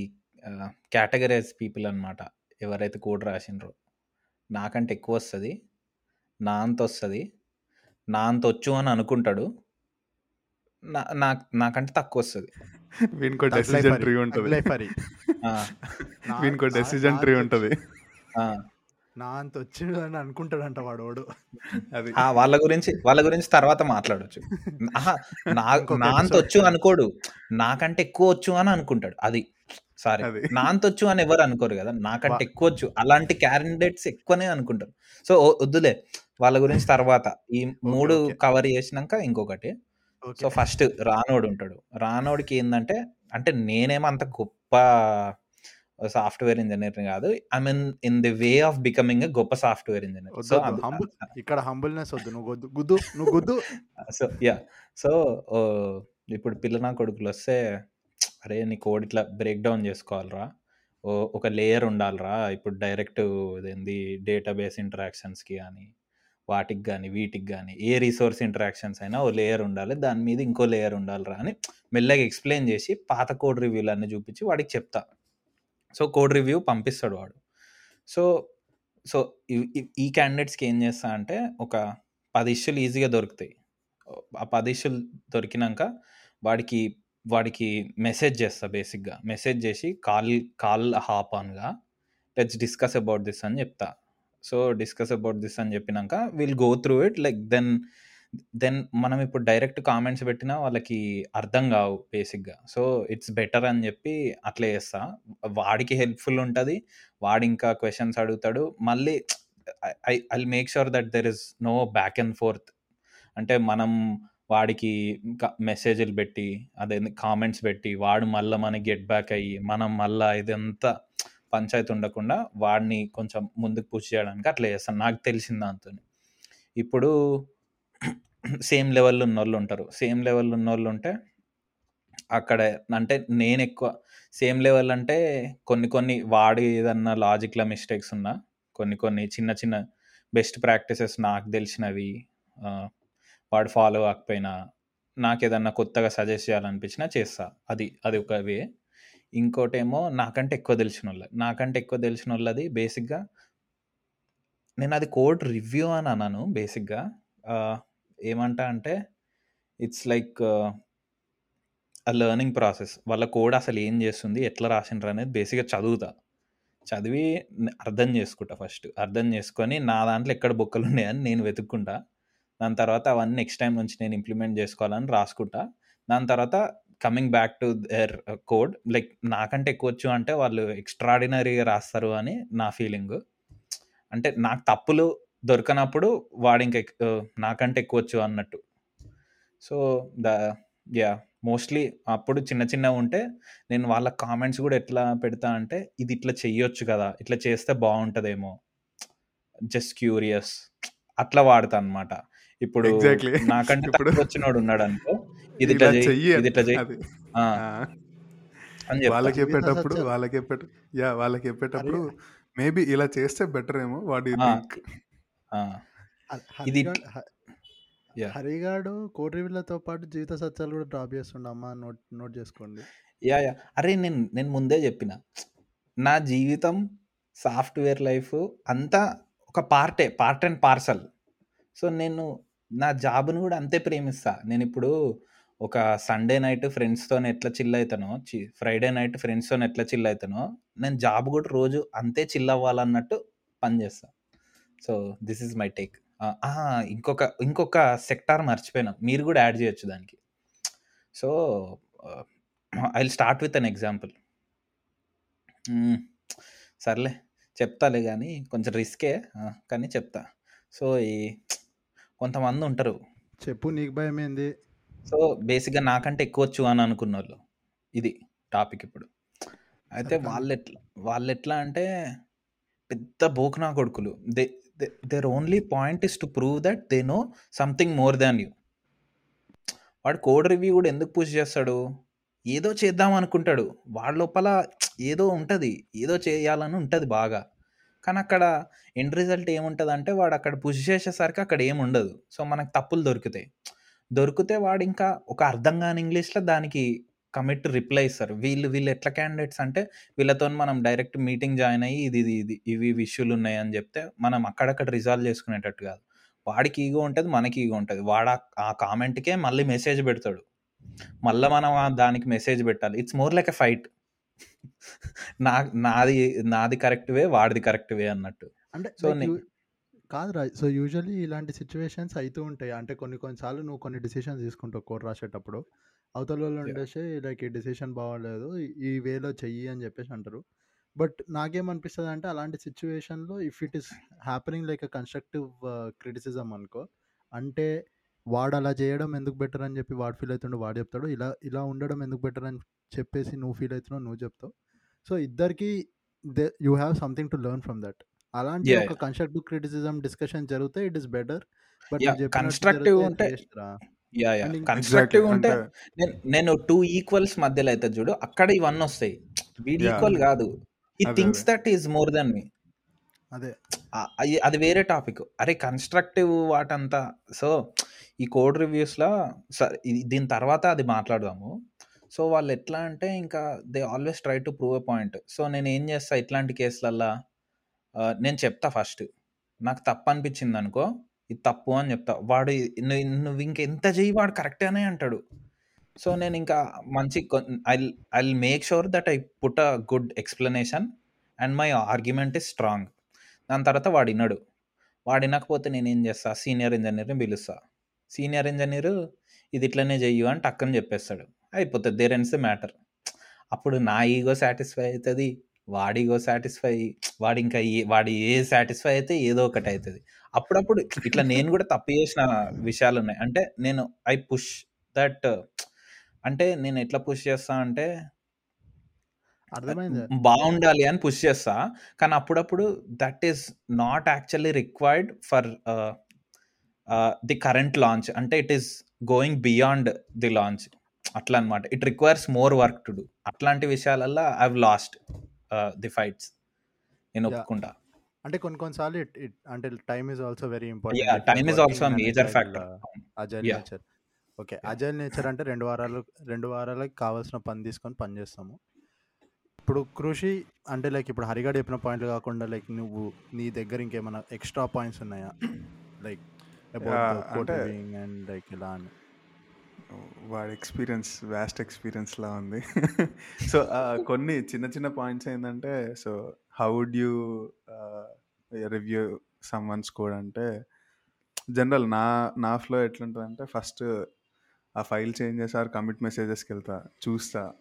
కేటగరైజ్ పీపుల్ అనమాట ఎవరైతే కోడ్ రాసిండ్రో. నాకంటే ఎక్కువ వస్తుంది నా అంత వస్తుంది నా అంత వచ్చు అని అనుకుంటాడు నా నాకు నాకంటే తక్కువ వస్తుంది వీనికో డెసిజన్ ట్రీ ఉంటుంది ఆ, వీనికో డెసిజన్ ట్రీ ఉంటుంది. నా అంత వచ్చిండు అని అనుకుంటాడంట వాడు వాడు అది వాళ్ళ గురించి వాళ్ళ గురించి తర్వాత మాట్లాడొచ్చు. నా అంత వచ్చు అనుకోడు. నాకంటే ఎక్కువ వచ్చు అని అనుకుంటాడు. అది సారీ. నా వచ్చు అని ఎవరు అనుకోరు కదా. నాకంటే ఎక్కువ వచ్చు అలాంటి క్యాండిడేట్స్ ఎక్కువనే అనుకుంటారు. సో వద్దులే. వాళ్ళ గురించి తర్వాత ఈ మూడు. కవర్ చేసినాక ఇంకొకటి. సో ఫస్ట్ రానోడు ఉంటాడు రానోడికి ఏంటంటే అంటే నేనేమో అంత గొప్ప సాఫ్ట్వేర్ ఇంజనీర్ కాదు. I mean in the way of becoming గొప్ప సాఫ్ట్వేర్ ఇంజనీర్. సో ఇక్కడ హంబుల్నెస్ వద్దు. నువ్వు గుద్దు నువ్వు గుద్దు. So yeah. సో ఇప్పుడు పిల్లన కొడుకులు వస్తే అరే నీ కోడ్ ఇట్లా బ్రేక్ డౌన్ చేసుకోవాలరా. ఓ ఒక లేయర్ ఉండాలిరా. ఇప్పుడు డైరెక్ట్ ఇదేంది డేటాబేస్ ఇంటరాక్షన్స్కి కానీ వాటికి కానీ వీటికి కానీ ఏ రిసోర్స్ ఇంటరాక్షన్స్ అయినా ఓ లేయర్ ఉండాలి. దాని మీద ఇంకో లేయర్ ఉండాలిరా అని మెల్లగా ఎక్స్ప్లెయిన్ చేసి పాత కోడ్ రివ్యూలు అన్నీ చూపించి వాడికి చెప్తా. సో కోడ్ రివ్యూ పంపిస్తాడు వాడు. సో సో ఈ- ఈ- ఈ క్యాండిడేట్స్కి ఏం చేస్తా అంటే ఒక పది ఇష్యూలు ఈజీగా దొరుకుతాయి. ఆ పది ఇష్యూలు దొరికినాక వాడికి వాడికి మెసేజ్ చేస్తా బేసిక్గా మెసేజ్ చేసి కాల్ కాల్ హాప్ ఆన్గా లెట్స్ డిస్కస్ అబౌట్ దిస్ అని చెప్తా సో డిస్కస్ అబౌట్ దిస్ అని చెప్పినాక will go through it like then then మనం ఇప్పుడు డైరెక్ట్ కామెంట్స్ పెట్టినా వాళ్ళకి అర్థం కావు బేసిక్గా సో ఇట్స్ బెటర్ అని చెప్పి అట్లా చేస్తా వాడికి హెల్ప్ఫుల్ ఉంటుంది వాడు ఇంకా క్వశ్చన్స్ అడుగుతాడు మళ్ళీ I I make sure that there is no back and forth అంటే మనం వాడికి మెసేజ్లు పెట్టి అదే కామెంట్స్ పెట్టి వాడు మళ్ళీ మనకి గెట్ బ్యాక్ అయ్యి మనం మళ్ళీ ఇదంతా పంచాయతీ ఉండకుండా వాడిని కొంచెం ముందుకు పూజ చేయడానికి అట్లా చేస్తాను. నాకు తెలిసిన దాంతో ఇప్పుడు సేమ్ లెవెల్లో ఉన్న వాళ్ళు ఉంటారు. సేమ్ లెవెల్లో ఉన్న వాళ్ళు ఉంటే అక్కడ అంటే నేను ఎక్కువ సేమ్ లెవెల్ అంటే కొన్ని కొన్ని వాడి ఏదన్నా లాజిక్లో మిస్టేక్స్ ఉన్నా కొన్ని కొన్ని చిన్న చిన్న బెస్ట్ ప్రాక్టీసెస్ నాకు తెలిసినవి వాడు ఫాలో అవ్వకపోయినా నాకు ఏదన్నా కొత్తగా సజెస్ట్ చేయాలనిపించినా చేస్తా. అది అది ఒక వే. ఇంకోటేమో నాకంటే ఎక్కువ తెలిసిన వాళ్ళ నాకంటే ఎక్కువ తెలిసిన వాళ్ళది బేసిక్గా నేను అది కోడ్ రివ్యూ అని అన్నాను బేసిక్గా ఏమంటా అంటే it's like uh learning process వాళ్ళ కోడ్ అసలు ఏం చేస్తుంది ఎట్లా రాసిండ్రు అనేది బేసిక్గా చదువుతా. చదివి అర్థం చేసుకుంటా ఫస్ట్ అర్థం చేసుకొని నా దాంట్లో ఎక్కడ బొక్కలు ఉన్నాయని నేను వెతుక్కుంటా. దాని తర్వాత అవన్నీ నెక్స్ట్ టైం నుంచి నేను ఇంప్లిమెంట్ చేసుకోవాలని రాసుకుంటా. దాని తర్వాత coming back to their code like నాకంటే ఎక్కువ వచ్చు అంటే వాళ్ళు ఎక్స్ట్రాడినరీగా రాస్తారు అని నా ఫీలింగ్ అంటే నాకు తప్పులు దొరకనప్పుడు వాడు ఇంక ఎక్- uh, నాకంటే ఎక్కువ వచ్చు అన్నట్టు. సో ద యా మోస్ట్లీ అప్పుడు చిన్న చిన్న ఉంటే నేను వాళ్ళ కామెంట్స్ కూడా ఎట్లా పెడతా అంటే ఇది ఇట్లా చెయ్యొచ్చు కదా ఇట్లా చేస్తే బాగుంటుందేమో. జస్ట్ క్యూరియస్ అట్లా వాడతా అనమాట ఇప్పుడు ఎగ్జాక్ట్లీ నాకంటే ఇప్పుడు వచ్చినోడు ఉన్నాడు అనుకో ఇది ఇట్లా చెయ్యి ఇది ఇట్లా చెయ్యి అని వాళ్ళకి జీవిత చెప్పేటప్పుడు సత్యాలు వాళ్ళకి చెప్పేట యా వాళ్ళకి చెప్పేటప్పుడు మేబీ ఇలా చేస్తే బెటర్ ఏమో హ- ఇది హరిగాడు హ- యా. హరిగాడు కోటి రివ్యూలతో పాటు జీవిత సత్యాలు కూడా డ్రాప్ చేస్తుండమ్మా నోట్ నోట్ చేసుకోండి. Yeah yeah. అరే నేను నేను ముందే చెప్పిన. నా జీవితం సాఫ్ట్వేర్ లైఫ్ అంతా ఒక పార్టే పార్ట్ అండ్ పార్సల్. సో నేను నా జాబ్ను కూడా అంతే ప్రేమిస్తా. నేను ఇప్పుడు ఒక సండే నైట్ ఫ్రెండ్స్తో ఎట్లా చిల్ అవుతానో ఫ్రైడే నైట్ ఫ్రెండ్స్తో ఎట్లా చిల్ అవుతానో నేను జాబ్ కూడా రోజు అంతే చిల్ అవ్వాలన్నట్టు పనిచేస్తా so this is my take. ఇంకొక ఇంకొక సెక్టార్ మర్చిపోయినా. మీరు కూడా యాడ్ చేయొచ్చు దానికి. So I start with an example. సర్లే చెప్తాలే కానీ కొంచెం రిస్కే కానీ చెప్తా. సో ఈ కొంతమంది ఉంటారు చెప్పు నీకు భయం ఏంది సో బేసిక్గా నాకంటే ఎక్కువ వచ్చు అని అనుకున్న వాళ్ళు ఇది టాపిక్ ఇప్పుడు. అయితే సరే కానీ వాళ్ళు ఎట్లా వాళ్ళు ఎట్లా అంటే పెద్ద బోకునా కొడుకులు. They their only point is to prove that they know something more than you వాడు కోడ్ రివ్యూ కూడా ఎందుకు పుష్ చేస్తాడు? ఏదో చేద్దాం అనుకుంటాడు. వాడి లోపల ఏదో ఉంటుంది. ఏదో చేయాలని ఉంటుంది బాగా. కానీ అక్కడ ఎండ్ రిజల్ట్ ఏముంటుంది అంటే వాడు అక్కడ పుష్ చేసేసరికి అక్కడ ఏమి ఉండదు సో మనకు తప్పులు దొరుకుతాయి. దొరికితే వాడు ఇంకా ఒక అర్థం కాని ఇంగ్లీష్లో దానికి కమిట్ రిప్లై ఇస్తారు. వీళ్ళు వీళ్ళు ఎట్లా క్యాండిడేట్స్ అంటే వీళ్ళతో మనం డైరెక్ట్ మీటింగ్ జాయిన్ అయ్యి ఇది ఇది ఇది ఇవి ఇవి ఇష్యూలు ఉన్నాయి అని చెప్తే మనం అక్కడక్కడ రిజాల్వ్ చేసుకునేటట్టు కాదు. వాడికి ఈగో ఉంటుంది మనకి ఈగో ఉంటుంది. వాడు ఆ- కామెంట్కే మళ్ళీ మెసేజ్ పెడతాడు. మళ్ళీ మనం దానికి మెసేజ్ పెట్టాలి. It's more like a fight నా నాది నాది కరెక్ట్ వే వాడిది కరెక్ట్ వే అన్నట్టు. అంటే సో కాదు రా. సో యూజువల్లీ ఇలాంటి సిచ్యువేషన్స్ అవుతూ ఉంటాయి. అంటే కొన్ని కొన్నిసార్లు నువ్వు కొన్ని డిసిషన్స్ తీసుకుంటావు కోడ్ రాసేటప్పుడు. అవతల వాళ్ళు ఉండేసి లైక్ ఈ డిసిషన్ బాగోలేదు ఈ వేలో చెయ్యి అని చెప్పేసి అంటారు. బట్ నాకేమనిపిస్తుంది అంటే అలాంటి సిచ్యువేషన్లో if it is happening like a constructive criticism అనుకో అంటే వాడు అలా చేయడం ఎందుకు బెటర్ అని చెప్పి వాడు ఫీల్ అవుతుండే వాడు చెప్తాడు. ఇలా ఇలా ఉండడం ఎందుకు బెటర్ అని చెప్పేసి నువ్వు ఫీల్ అవుతున్నావు నువ్వు చెప్తావు. సో ఇద్దరికి they you have something to learn from that. అలాంటి ఒక కన్స్ట్రక్టివ్ క్రిటిసిజం డిస్కషన్ జరిగితే it is better but constructive ఉంటే యా యా కన్స్ట్రక్టివ్ ఉంటే నేను నేను టూ ఈక్వల్స్ మధ్యలో అయితే చూడు అక్కడ ఇవన్నీ వస్తాయి. వీడి ఈక్వల్ కాదు. ఈ things that is more than me అదే. అది వేరే టాపిక్ అరే కన్స్ట్రక్టివ్ వాటంతా. సో ఈ కోడ్ రివ్యూస్లో సరే దీని తర్వాత అది మాట్లాడదాము. సో వాళ్ళు ఎట్లా అంటే ఇంకా they always try to prove a point. So నేను ఏం చేస్తా ఇట్లాంటి కేసులల్లా నేను చెప్తా ఫస్ట్. నాకు తప్పు అనిపించింది అనుకో ఇది తప్పు అని చెప్తా. వాడు నువ్వు నువ్వు ఇంకెంత చెయ్యి వాడు కరెక్టేనే అంటాడు. సో నేను ఇంకా మంచి I I make sure that I put a good explanation and my argument is strong. దాని తర్వాత వాడు విన్నాడు వాడు వినకపోతే నేను ఏం చేస్తా? సీనియర్ ఇంజనీర్ని పిలుస్తా. సీనియర్ ఇంజనీర్ ఇది ఇట్లనే చెయ్యు అని టక్కని చెప్పేస్తాడు. అయిపోతుంది దేర్ ఎన్స్ ద మ్యాటర్. అప్పుడు నా ఈగో సాటిస్ఫై అవుతుంది వాడి ఈగో సాటిస్ఫై వాడి ఇంకా వాడి ఏ సాటిస్ఫై అయితే ఏదో ఒకటి అవుతుంది అప్పుడప్పుడు ఇట్లా నేను కూడా తప్పు చేసిన విషయాలు ఉన్నాయి. అంటే నేను ఐ పుష్ దట్ అంటే నేను ఎట్లా పుష్ చేస్తా అంటే అర్థమైంది. బాగుండాలి అని పుష్ చేస్తా. కానీ అప్పుడప్పుడు that is not actually required for the current launch అంటే it is going beyond the launch అట్లా అనమాట it requires more work to do అట్లాంటి విషయాలల్లో ఐ లాస్ట్ ది ఫైట్స్ నేను ఒప్పుకుంటా. అంటే కొన్ని కొన్నిసార్లు ఇట్ ఇట్ అంటే time is also very important time is also major factor agile nature okay agile nature అంటే రెండు వారాలు రెండు వారాలకి కావాల్సిన పని తీసుకొని పని చేస్తాము. ఇప్పుడు కృషి అంటే లైక్ ఇప్పుడు హరిగాడు చెప్పిన పాయింట్లు కాకుండా లైక్ నువ్వు నీ దగ్గర ఇంకేమైనా ఎక్స్ట్రా పాయింట్స్ ఉన్నాయా? లైక్ అబౌట్ అంటే అండ్ లైక్ ఇలా అని. వాడి ఎక్స్పీరియన్స్ వ్యాస్ట్ ఎక్స్పీరియన్స్ లా ఉంది. సో కొన్ని చిన్న చిన్న పాయింట్స్ ఏంటంటే so how would you review someone's code అంటే జనరల్ నా నా ఫ్లో ఎట్లుంటుందంటే ఫస్ట్ ఆ ఫైల్ చేంజ్ చేసారు కమిట్ మెసేజెస్కి వెళ్తా చూస్తా.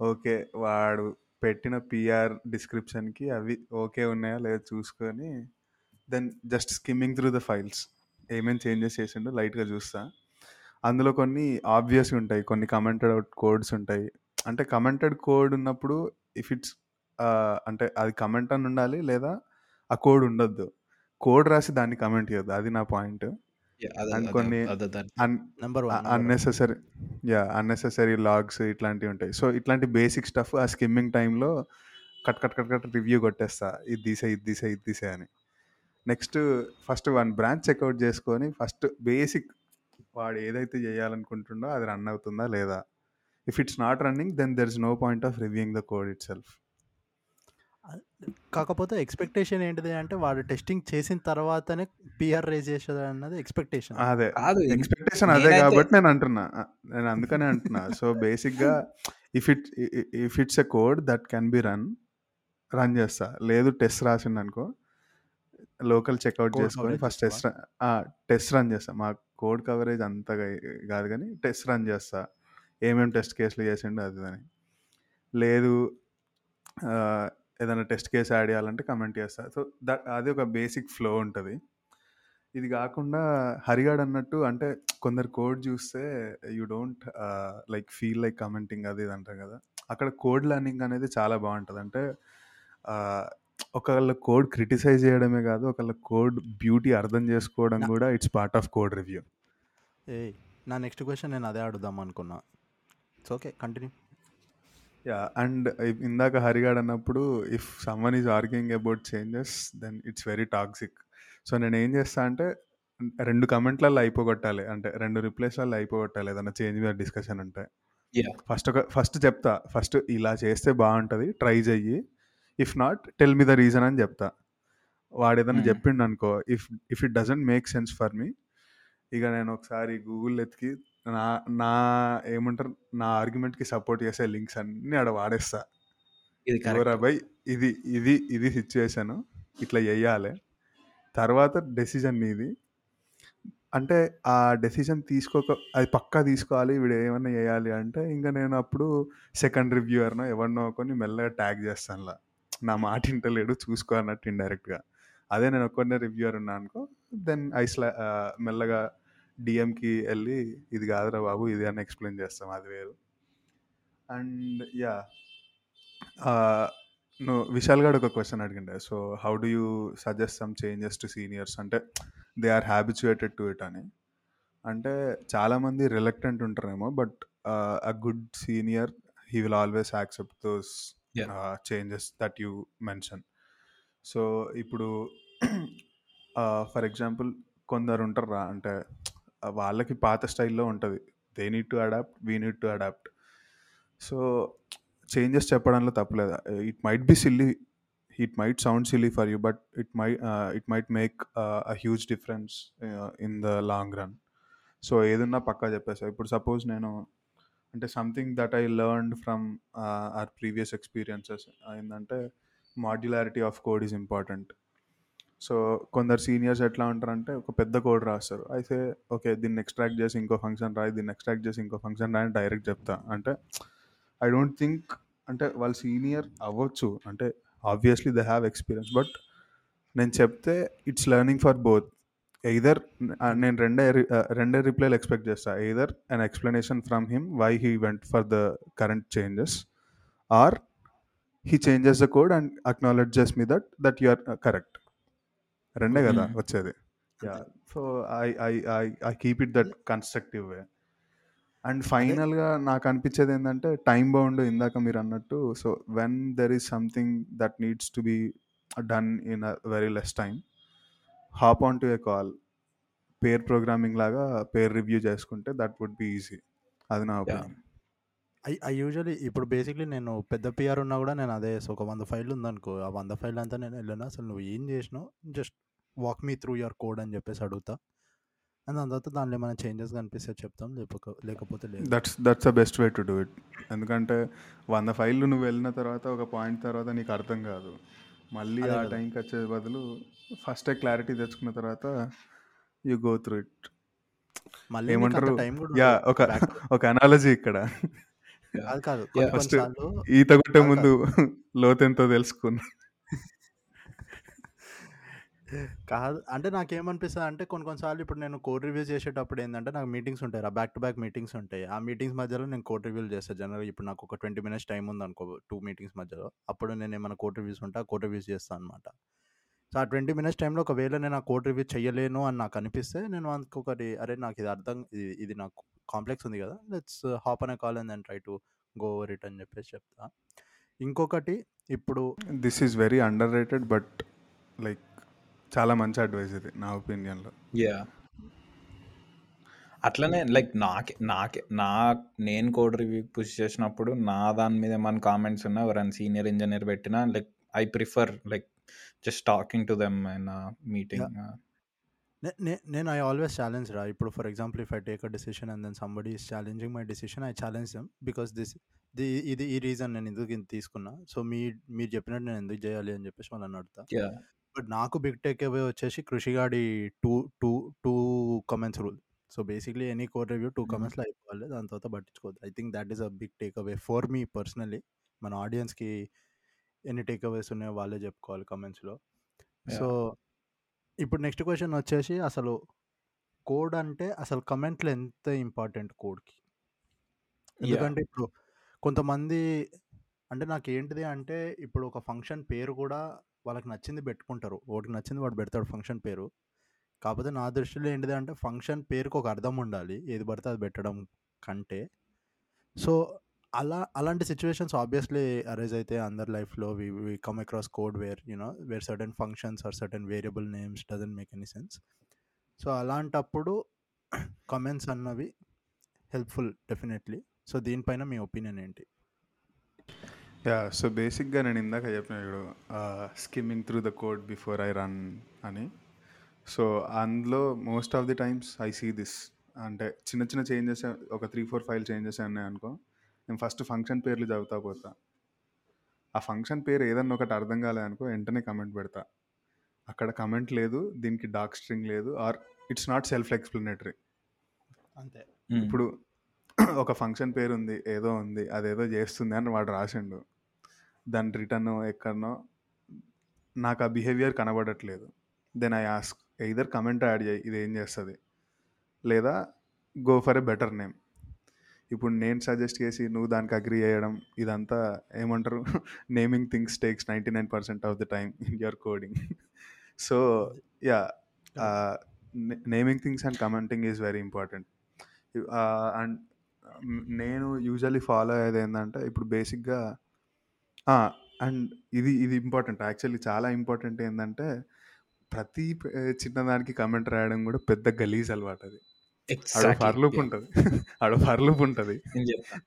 ఓకే వాడు పెట్టిన పిఆర్ డిస్క్రిప్షన్కి అవి ఓకే ఉన్నాయా లేదా చూసుకొని then just skimming through the files ఏమేమి చేంజెస్ చేసిండో లైట్గా చూస్తా. అందులో కొన్ని ఆబ్వియస్ ఉంటాయి. కొన్ని కమెంటెడ్ అవుట్ కోడ్స్ ఉంటాయి. అంటే కమెంటెడ్ కోడ్ ఉన్నప్పుడు ఇఫ్ ఇట్స్ అంటే అది కమెంట్ అని ఉండాలి లేదా ఆ కోడ్ ఉండొద్దు. కోడ్ రాసి దాన్ని కమెంట్ చేయొద్దు. అది నా పాయింట్. అండ్ కొన్ని అన్నెసెసరీ యా అన్నెసెసరీ లాగ్స్ ఇట్లాంటివి ఉంటాయి. సో ఇట్లాంటి బేసిక్ స్టఫ్ ఆ స్కిమ్మింగ్ టైంలో cut cut cut cut review కొట్టేస్తా. ఇది తీసే ఇది తీసే ఇది తీసే అని. Next first one branch checkout చేసుకొని ఫస్ట్ బేసిక్ వాడు ఏదైతే చేయాలనుకుంటుండో అది రన్ అవుతుందా లేదా? If it's not running then there is no point of reviewing the code itself కాకపోతే ఎక్స్పెక్టేషన్ ఏంటిది అంటే వాడు టెస్టింగ్ చేసిన తర్వాతనే పిఆర్ రేజ్ చేసేది అన్నది ఎక్స్పెక్టేషన్ అదే. కాదు ఎక్స్పెక్టేషన్ అదే కాబట్టి నేను అంటున్నా. నేను అందుకనే అంటున్నా. సో బేసిక్గా if it if it's a code that can be run run చేస్తా. లేదు టెస్ట్ రాసింది అనుకో లోకల్ చెక్అవుట్ చేసుకొని ఫస్ట్ టెస్ట్ టెస్ట్ రన్ చేస్తా. మా కోడ్ కవరేజ్ అంతగా కాదు కానీ టెస్ట్ రన్ చేస్తా. ఏమేమి టెస్ట్ కేసులు చేసిండు అది అని. లేదు ఏదైనా టెస్ట్ కేసు యాడ్ చేయాలంటే కమెంట్ చేస్తా. సో దట్ అది ఒక బేసిక్ ఫ్లో ఉంటుంది. ఇది కాకుండా హరిగాడ్ అన్నట్టు అంటే కొందరు కోడ్ చూస్తే you don't like feel like commenting అది ఇది అంటారు కదా. అక్కడ కోడ్ లర్నింగ్ అనేది చాలా బాగుంటుంది. అంటే ఒకళ్ళ కోడ్ క్రిటిసైజ్ చేయడమే కాదు ఒకళ్ళ కోడ్ బ్యూటీ అర్థం చేసుకోవడం కూడా it's part of code review. ఏ నా నెక్స్ట్ క్వశ్చన్ నేను అదే అడుగుదాం అనుకున్నా. It's okay continue yeah and ఇందాక హరిగాడ్ అన్నప్పుడు if someone is arguing about changes then it's very toxic so నేను ఏం చేస్తా అంటే రెండు కమెంట్లలో అయిపోగొట్టాలి. అంటే రెండు రిప్లేస్లలో అయిపోగొట్టాలి. ఏదైనా చేంజ్ మీద డిస్కషన్ ఉంటే. Yeah. ఫస్ట్ ఒక ఫస్ట్ చెప్తా. ఫస్ట్ ఇలా చేస్తే బాగుంటుంది ట్రై చెయ్యి. If not tell me the reason అని చెప్తా. వాడు ఏదైనా. చెప్పిండు అనుకో if if it doesn't make sense for me ఇక నేను ఒకసారి గూగుల్ ఎత్తికి నా నా ఏమంటారు నా ఆర్గ్యుమెంట్కి సపోర్ట్ చేసే లింక్స్ అన్నీ ఆడ వాడేస్తా. ఇది ఇది ఇది ఇది సిచ్యువేషన్ ఇట్లా చెయ్యాలి తర్వాత డెసిజన్ నీది. అంటే ఆ డెసిజన్ తీసుకోక అది పక్కా తీసుకోవాలి వీడు ఏమన్నా చేయాలి అంటే ఇంకా నేను అప్పుడు సెకండ్ రివ్యూవర్నో ఎవరినో కొన్ని మెల్లగా ట్యాగ్ చేస్తాను లా నా మాట ఇంటలేడు చూసుకో అన్నట్టు ఇండైరెక్ట్గా అదే నేను ఒక్కనే రివ్యూర్ ఉన్నా అనుకో దెన్ ఐస్లా మెల్లగా డిఎంకి వెళ్ళి ఇది కాదురా బాబు ఇది అని ఎక్స్ప్లెయిన్ చేస్తాం అది వేరు. And yeah. నువ్వు విశాల్ గారు ఒక question అడిగిండే. So how do you suggest some changes to seniors అంటే they are habituated to it అని. అంటే చాలామంది రిలక్టెంట్ ఉంటారేమో but a good senior he will always accept those yeah changes that you mention so ఇప్పుడు ఫర్ ఎగ్జాంపుల్ కొందరు ఉంటారా అంటే వాళ్ళకి పాత స్టైల్లో ఉంటుంది. They need to adapt we need to adapt so changes చెప్పడంలో తప్పలేదు. It might be silly it might sound silly for you but it my it might make a huge difference in the long run so ఏదన్నా పక్కా చెప్పేసా. ఇప్పుడు సపోజ్ నేను అంటే something that I learned from our previous experiences ఏంటంటే modularity of code is important so కొందరు సీనియర్స్ ఎట్లా ఉంటారంటే ఒక పెద్ద కోడ్ రాస్తారు. అయితే ఓకే దీన్ని ఎక్స్ట్రాక్ట్ చేసి ఇంకో ఫంక్షన్ రాయి దీన్ని ఎక్స్ట్రాక్ట్ చేసి ఇంకో ఫంక్షన్ రాయని డైరెక్ట్ చెప్తా. అంటే ఐ డోంట్ థింక్ అంటే వాళ్ళు సీనియర్ అవ్వచ్చు. అంటే obviously they have experience but నేను చెప్తే it's learning for both either నేను రెండే uh, రెండే రిప్లైలు ఎక్స్పెక్ట్ చేస్తా. Either an explanation from him why he went for the current changes or he changes the code and acknowledges me that that you are correct రెండే కదా Hmm. వచ్చేది. Yeah so I I I I keep it that constructive way and ఫైనల్గా నాకు అనిపించేది ఏంటంటే టైం బౌండ్ ఇందాక మీరు అన్నట్టు so when there is something that needs to be done in a very less time hop on to a call pair programming లాగా పేర్ రివ్యూ చేసుకుంటే దట్ వుడ్ బి ఈజీ అది నా ఒపీనియన్ ఐ ఐ యూజువలీ ఇప్పుడు బేసిక్లీ నేను పెద్ద పిఆర్ ఉన్నా కూడా నేను అదే. ఒక వంద ఫైల్ ఉందనుకో ఆ వంద ఫైల్ అంతా నేను వెళ్ళినా. అసలు నువ్వు ఏం చేసినావు? Just walk me through your code అని చెప్పేసి అడుగుతా. అండ్ దాని తర్వాత దానిలో ఏమైనా చేంజెస్ కనిపిస్తే చెప్తాం. లేకపోతే లేకపోతే లేదు. That's that's the best way to do it ఎందుకంటే వంద ఫైళ్ళు నువ్వు వెళ్ళిన తర్వాత ఒక పాయింట్ తర్వాత నీకు అర్థం కాదు. మళ్ళీ ఆ. టైంకి వచ్చే బదులు ఫస్టే క్లారిటీ తెచ్చుకున్న తర్వాత యూ గో త్రూ ఇట్ మళ్ళీ ఏమంటారు? యా. ఒక ఒక అనాలజీ ఇక్కడ. కాదు ఈత కొట్టే ముందు లోతెంతో తెలుసుకున్నా. కాదు. అంటే నాకేమనిపిస్తుంది అంటే కొన్ని కొన్నిసార్లు ఇప్పుడు నేను కోడ్ రివ్యూస్ చేసేటప్పుడు ఏంటంటే నాకు మీటింగ్స్ ఉంటాయి రా బ్యాక్ టు బ్యాక్ మీటింగ్స్ ఉంటాయి. ఆ మీటింగ్స్ మధ్యలో నేను కోడ్ రివ్యూలు చేస్తాను జనరల్ ఇప్పుడు నాకు ఒక ట్వంటీ మినిట్స్ టైం ఉంది అనుకో టూ మీటింగ్స్ మధ్యలో. అప్పుడు నేను ఏమైనా కోడ్ రివ్యూస్ ఉంటే ఆ కోడ్ రివ్యూస్ చేస్తాను అనమాట సో ఆ ట్వంటీ మినిట్స్ టైంలో ఒకవేళ నేను ఆ కోడ్ రివ్యూ చేయలేను అని నాకు అనిపిస్తే నేను అందుకొకటి అరే నాకు ఇది అర్థం ఇది ఇది నాకు కాంప్లెక్స్ ఉంది కదా లెట్స్ హాప్ అనే call and then try to go over it అని చెప్పేసి చెప్తా. ఇంకొకటి ఇప్పుడు this is very underrated but like చాలా మంచి అడ్వైస్ ఇది నా ఒపీనియన్లో యా అట్లనే లైక్ నాకే నాకే నా నేను కోడ్ రివ్యూ పుష్ చేసినప్పుడు నా దాని మీద మన కామెంట్స్ ఉన్నా ఎవరైనా సీనియర్ ఇంజనీర్ పెట్టినా like I prefer like just talking to them in meeting నేను ఐ ఆల్వేస్ ఛాలెంజ్ రా. ఇప్పుడు for example if I take a decision and then somebody is challenging my decision I challenge them because this the ఇది ఈ రీజన్ నేను ఎందుకు ఇది తీసుకున్నా? సో మీ మీరు చెప్పినట్టు నేను ఎందుకు చేయాలి అని చెప్పేసి వాళ్ళని అడుగుతా. యా బట్ నాకు బిగ్ టేక్ అవే వచ్చేసి కృషిగాడి two two two comments rule. So basically any code review two. కమెంట్స్లో అయిపోవాలి. దాని తర్వాత పట్టించుకోవద్దు. I think that is a big takeaway for me personally మన ఆడియన్స్కి ఎన్ని టేక్ అవేస్ ఉన్నాయో వాళ్ళే చెప్పుకోవాలి కమెంట్స్లో. సో ఇప్పుడు నెక్స్ట్ క్వశ్చన్ వచ్చేసి అసలు కోడ్ అంటే అసలు కమెంట్లు ఎంత ఇంపార్టెంట్ కోడ్కి? ఎందుకంటే ఇప్పుడు కొంతమంది అంటే నాకు ఏంటిది అంటే ఇప్పుడు ఒక ఫంక్షన్ పేరు కూడా వాళ్ళకి నచ్చింది పెట్టుకుంటారు. వాడికి నచ్చింది వాడు పెడతాడు ఫంక్షన్ పేరు. కాకపోతే నా దృష్టిలో ఏంటిది అంటే ఫంక్షన్ పేరుకి ఒక అర్థం ఉండాలి. ఏది పడితే అది పెట్టడం కంటే. సో అలా అలాంటి సిచ్యువేషన్స్ ఆబ్వియస్లీ అరైజ్ అయితే అందరి లైఫ్లో. We we come across code where you know where certain functions or certain variable names doesn't make any sense so అలాంటప్పుడు కమెంట్స్ అన్నవి హెల్ప్ఫుల్ డెఫినెట్లీ సో దీనిపైన మీ ఒపీనియన్ ఏంటి? యా సో బేసిక్గా నేను ఇందాక చెప్పిన ఇప్పుడు skimming through the code before I run అని. సో అందులో most of the times I see this అంటే చిన్న చిన్న చేంజెస్ ఒక త్రీ ఫోర్ ఫైవ్ చేంజెస్ ఉన్నాయి అనుకో నేను ఫస్ట్ ఫంక్షన్ పేర్లు చదువుతా పోతా. ఆ ఫంక్షన్ పేరు ఏదన్నా ఒకటి అర్థం కాలేదనుకో వెంటనే కమెంట్ పెడతా. అక్కడ కమెంట్ లేదు దీనికి డార్క్ స్ట్రింగ్ లేదు or it's not self explanatory అంతే ఇప్పుడు ఒక ఫంక్షన్ పేరు ఉంది ఏదో ఉంది అదేదో చేస్తుంది అని వాడు రాసిండు. దాని రిటర్న్ ఎక్కడనో నాకు ఆ బిహేవియర్ కనబడట్లేదు. Then I ask either comment add చేయి ఇది ఏం చేస్తుంది? లేదా go for a better name. ఇప్పుడు నేను సజెస్ట్ చేసి నువ్వు దానికి అగ్రి చేయడం ఇదంతా ఏమంటారు? Naming things takes ninety nine percent of the time in your coding so yeah naming things and commenting is very important and నేను యూజువల్లీ ఫాలో అయ్యేది ఏంటంటే ఇప్పుడు బేసిక్గా అండ్ ఇది ఇది ఇంపార్టెంట్ యాక్చువల్లీ చాలా ఇంపార్టెంట్ ఏంటంటే ప్రతి చిన్నదానికి కమెంట్ రాయడం కూడా పెద్ద గలీజ్ అలవాటు అది. ఆడ ఫర్ లూప్ ఉంటుంది. ఆడ ఫర్ లూప్ ఉంటుంది.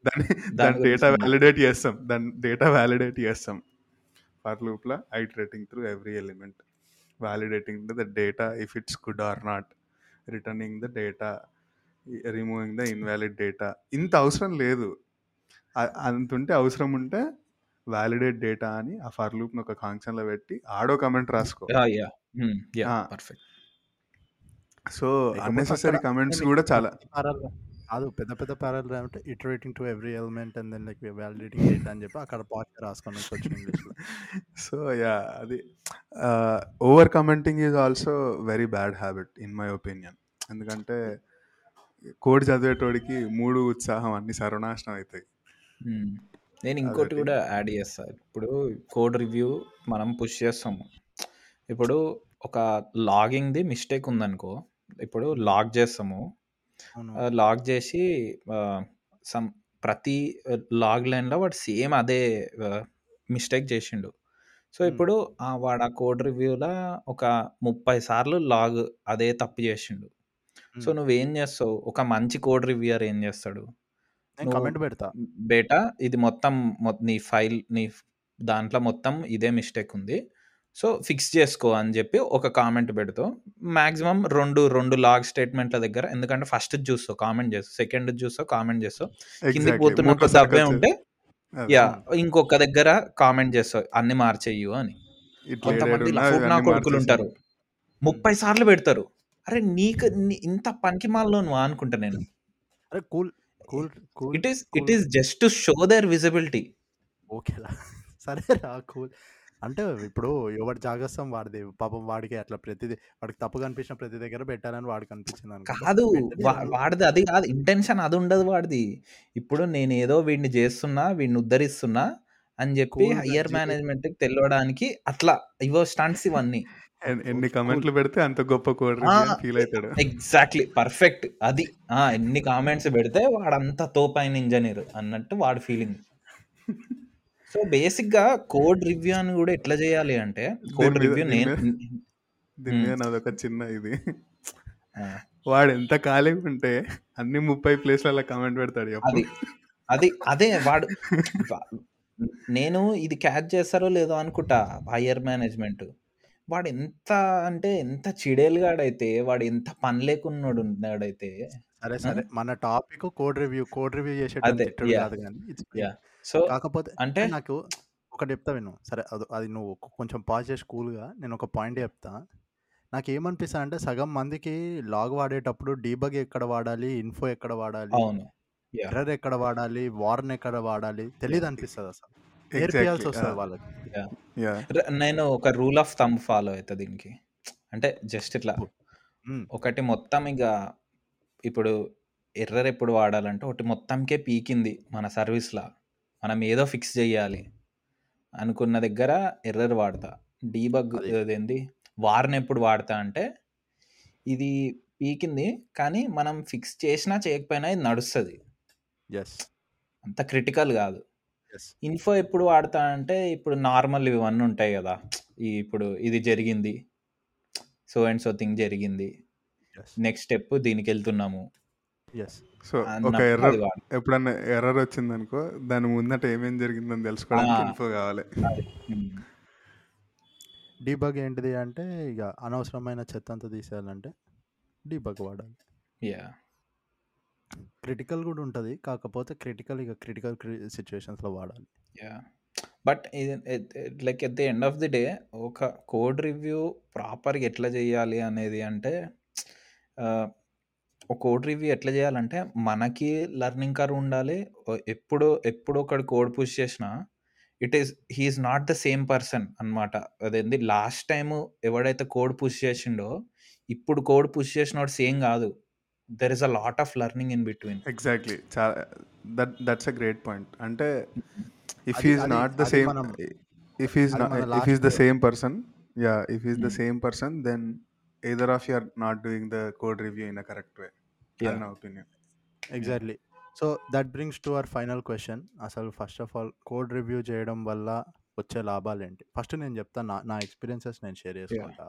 దాన్ని దాని డేటా. వ్యాలిడేట్ చేస్తాం. దాని డేటా వ్యాలిడేట్ చేస్తాం. ఫర్ లూప్లో iterating through every element validating the data if it's good or not returning the data removing the invalid data ఇంత అవసరం లేదు. అంత ఉంటే అవసరం ఉంటే వ్యాలిడేట్ డేటా అని ఆ ఫర్ లూప్ని ఒక ఫంక్షన్లో పెట్టి ఆడో కమెంట్ రాసుకో. యా. యా ఆ. పర్ఫెక్ట్ సో అన్నెసెసరీ కమెంట్స్ కూడా చాలా కాదు పెద్ద పెద్ద ప్యారల్ అంటే iterating to every element and then like validating data అని చెప్పి అక్కడ పాట్ రాసుకొని వచ్చి ఇంగ్లీష్లో. సో యా అది over commenting is also very bad habit in my opinion ఎందుకంటే కోడ్ చదివేటోడికి మూడు ఉత్సాహం అన్ని సర్వనాశనం అవుతాయి. నేను ఇంకోటి. కూడా యాడ్ చేస్తా ఇప్పుడు కోడ్ రివ్యూ మనం పుష్ చేస్తాము ఇప్పుడు ఒక లాగింగ్ది మిస్టేక్ ఉందనుకో ఇప్పుడు లాగ్ చేస్తాము లాగ్ చేసి సమ్ ప్రతి లాగ్ లైన్లో వాడు సేమ్ అదే మిస్టేక్ చేసిండు సో. ఇప్పుడు ఆ వాడు ఆ కోడ్ రివ్యూలో ఒక ముప్పై సార్లు లాగ్ అదే తప్పు చేసిండు సో Hmm. నువ్వేం చేస్తావు? ఒక మంచి కోడ్ రివ్యూయర్ ఏం చేస్తాడు? నేను నువ్వు కమెంట్ పెడతా. బేటా ఇది మొత్తం మొ- నీ ఫైల్ నీ దాంట్లో మొత్తం ఇదే మిస్టేక్ ఉంది. సో ఫిక్స్ చేసుకో అని చెప్పి ఒక కామెంట్ పెడతావు. మాక్సిమం రెండు రెండు లాగ్ స్టేట్మెంట్ల దగ్గర ఎందుకంటే ఫస్ట్ చూస్తావు కామెంట్ చేస్తావు. సెకండ్ చూస్తావు కామెంట్ చేస్తావు. కిందికి Exactly. పోతున్నప్పుడు వచ్చేది. ఉంటే అదే. యా ఇంకొక దగ్గర కామెంట్ చేస్తావు అన్ని మార్చేయు అని. ఇట్లా కొంతమంది కొడుకులు ఉంటారు. ముప్పై సార్లు పెడతారు. అరే నీకు నీ- ఇంత పనికి మాల్లో నువ్వు అనుకుంటా నేను. అరే cool cool cool it is it is just to show their visibility. ఓకేలా సరే రా కూల్. అంటే ఇప్పుడు ఎవరి జాగ్రత్తం వాడిది పాపం వాడికి అట్లా ప్రతిదీ వాడికి తప్పు కనిపించిన ప్రతి దగ్గర పెట్టాలని వాడికి అనిపించింది అనుకో. కాదు వాడిది అది కాదు ఇంటెన్షన్ అది ఉండదు వాడిది. ఇప్పుడు నేను ఏదో వీడిని చేస్తున్నా వీడిని ఉద్ధరిస్తున్నా అని చెప్పి హయ్యర్. మేనేజ్మెంట్కి తెలియడానికి అట్లా ఇవో స్టంట్స్ ఇవన్నీ. ఎన్ని. కమెంట్లు పెడితే అంత గొప్ప ఫీల్ అవుతాడు. Exactly perfect. అది ఆ, ఎన్ని కామెంట్స్ పెడితే వాడంతా తోపైన ఇంజనీర్ అన్నట్టు వాడి ఫీలింగ్ సో బేసిక్గా కోడ్ రివ్యూ అని కూడా ఎట్లా చేయాలి అంటే కోడ్ రివ్యూ నేను నాదొక చిన్న ఇది. వాడు ఎంత ఖాళీగా ఉంటే అన్ని ముప్పై ప్లేస్లలో కమెంట్ పెడతాడు. అది అది అదే వాడు నేను ఇది క్యాచ్ చేస్తారో లేదో అనుకుంటా హయ్యర్ మేనేజ్మెంట్. వాడు ఎంత అంటే ఎంత చిడేలుగాడైతే వాడు ఎంత పని లేకున్నాడు ఉన్నాడైతే సరే సరే. మన topic code review code review చేసేటప్పుడు అదే, తిట్టడు yeah. కాదు. సో కాకపోతే అంటే నాకు ఒకటి చెప్తా విను. సరే అది అది నువ్వు కొంచెం పాజ్ చేసి కూల్గా నేను ఒక పాయింట్ చెప్తా. నాకు ఏమనిపిస్తా అంటే సగం మందికి లాగ్ వాడేటప్పుడు డీబగ్ ఎక్కడ వాడాలి ఇన్ఫో ఎక్కడ వాడాలి అవును. ఎర్రర్ ఎక్కడ వాడాలి వార్న్ ఎక్కడ వాడాలి తెలియదు అనిపిస్తుంది అసలు. నేర్పియాల్సి వస్తుంది. వాళ్ళకి. నేను ఒక రూల్ ఆఫ్ థంబ్ ఫాలో అవుతా దీనికి. అంటే జస్ట్ ఇట్లా మ్మ్. ఒకటి మొత్తం ఇక ఇప్పుడు ఎర్రర్ ఎప్పుడు వాడాలంటే ఒకటి మొత్తంకే పీకింది మన సర్వీస్లా మనం ఏదో ఫిక్స్ చేయాలి అనుకున్న దగ్గర ఎర్రర్ వాడతా. డీబగ్. అదేంది వార్న్ ఎప్పుడు వాడతా అంటే ఇది పీకింది కానీ మనం ఫిక్స్ చేసినా చేయకపోయినా ఇది నడుస్తుంది. అంత క్రిటికల్ కాదు. ఇన్ఫో ఎప్పుడు వాడతా అంటే ఇప్పుడు నార్మల్ ఇవన్నీ ఉంటాయి కదా. ఈ ఇప్పుడు ఇది జరిగింది. సో అండ్ సో థింగ్ జరిగింది. ఎస్ నెక్స్ట్ స్టెప్ దీనికి వెళ్తున్నాము ఎస్ సో ఒక అన్నప్పుడు ఎర్రర్ అది వాడు. ఎప్పుడన్నా ఎర్రర్ వచ్చిందనుకో దాని ముందట ఏమేం జరిగిందని తెలుసుకోవడానికి. ఇన్ఫో కావాలి. డీబగ్ ఏంటిది అంటే ఇక అనవసరమైన చెత్త అంతా తీసేయాలంటే డీబగ్ వాడాలి. యా క్రిటికల్ కూడా ఉంటుంది. కాకపోతే క్రిటికల్ ఇక క్రిటికల్ సిచ్యువేషన్స్లో వాడాలి. Yeah but like at the end of the day ఒక కోడ్ రివ్యూ ప్రాపర్గా ఎట్లా చేయాలి అనేది అంటే ఒక కోడ్ రివ్యూ ఎట్లా చేయాలంటే మనకి లెర్నింగ్ కర్వ్ ఉండాలి. ఎప్పుడు ఎప్పుడు ఒకటి కోడ్ పుష్ చేసినా it is he is not the same person అనమాట అదేంది? లాస్ట్ టైం ఎవడైతే కోడ్ పుష్ చేసిండో ఇప్పుడు కోడ్ పుష్ చేసినోడు సేమ్ కాదు. There is a lot of learning in between exactly that that's a great point అంటే ఇఫ్ అది- నాట్ ద సేమ్ ఇఫ్ మన if is the same person yeah if is the. Same person then either of you are not doing the code review in a correct way. అన్న opinion exactly so that brings to our final question అసలు first of all code review చేయడం వల్ల వచ్చే లాభాలు ఏంటి? ఫస్ట్ నేను చెప్తాను నా నా ఎక్స్పీరియన్సెస్ నేను షేర్ చేసుకుంటా.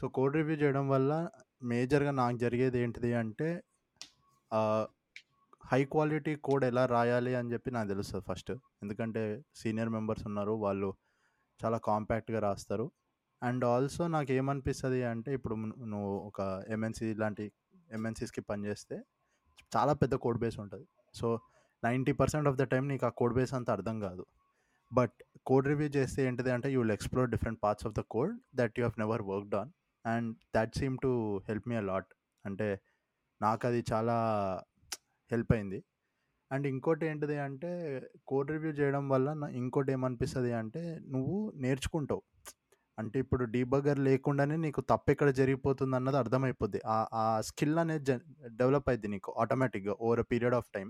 సో కోడ్ రివ్యూ చేయడం వల్ల మేజర్గా నాకు జరిగేది ఏంటిది అంటే హై క్వాలిటీ కోడ్ ఎలా రాయాలి అని చెప్పి నాకు తెలుస్తుంది ఫస్ట్. ఎందుకంటే సీనియర్ మెంబర్స్ ఉన్నారు వాళ్ళు చాలా కాంపాక్ట్గా రాస్తారు. అండ్ ఆల్సో నాకు ఏమనిపిస్తుంది అంటే ఇప్పుడు ను- నువ్వు ఒక ఎంఎన్సీ లాంటి ఎంఎన్సీస్కి పనిచేస్తే చాలా పెద్ద కోడ్ బేస్ ఉంటుంది. So ninety percent of the time నీకు ఆ కోడ్ బేస్ అంత అర్థం కాదు. బట్ కోడ్ రివ్యూ చేస్తే ఏంటిది అంటే you will explore different parts of the code that you have never worked on. And that seem to help me a lot అంటే నాకు అది చాలా హెల్ప్ అయింది. అండ్ ఇంకోటి ఏంటిది అంటే కోడ్ రివ్యూ చేయడం వల్ల నా ఇంకోటి ఏమనిపిస్తుంది అంటే నువ్వు నేర్చుకుంటావు. అంటే ఇప్పుడు డీబగర్ లేకుండానే నీకు తప్పు ఎక్కడ జరిగిపోతుంది అన్నది అర్థమైపోద్ది. ఆ స్కిల్ అనేది డెవలప్ అయింది నీకు ఆటోమేటిక్గా ఓవర్ పీరియడ్ ఆఫ్ టైం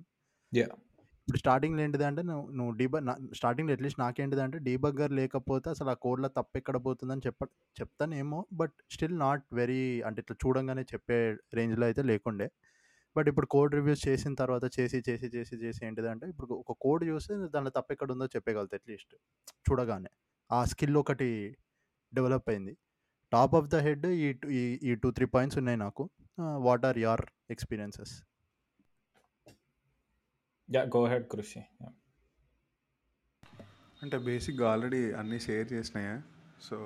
ఇప్పుడు స్టార్టింగ్లో ఏంటిది అంటే నువ్వు నువ్వు డీబగ్ స్టార్టింగ్లో అట్లీస్ట్ నాకేంటిది అంటే డీబగ్గర్ లేకపోతే అసలు ఆ కోడ్లో తప్పు ఎక్కడ పోతుందని చెప్ప చెప్తానేమో. బట్ స్టిల్ నాట్ వెరీ అంటే ఇట్లా చూడంగానే చెప్పే రేంజ్లో అయితే లేకుండే. బట్ ఇప్పుడు కోడ్ రివ్యూస్ చేసిన తర్వాత చేసి చేసి చేసి చేసి ఏంటిది అంటే ఇప్పుడు ఒక కోడ్ చూస్తే దాంట్లో తప్పు ఎక్కడ ఉందో చెప్పగలుగుతా అట్లీస్ట్ చూడగానే. ఆ స్కిల్ ఒకటి డెవలప్ అయింది. టాప్ ఆఫ్ ద హెడ్ ఈ ఈ ఈ టూ త్రీ పాయింట్స్ ఉన్నాయి నాకు. What are your experiences? Yeah go ahead Krishi అంటే బేసిక్గా ఆల్రెడీ అన్నీ share చేసినాయా. So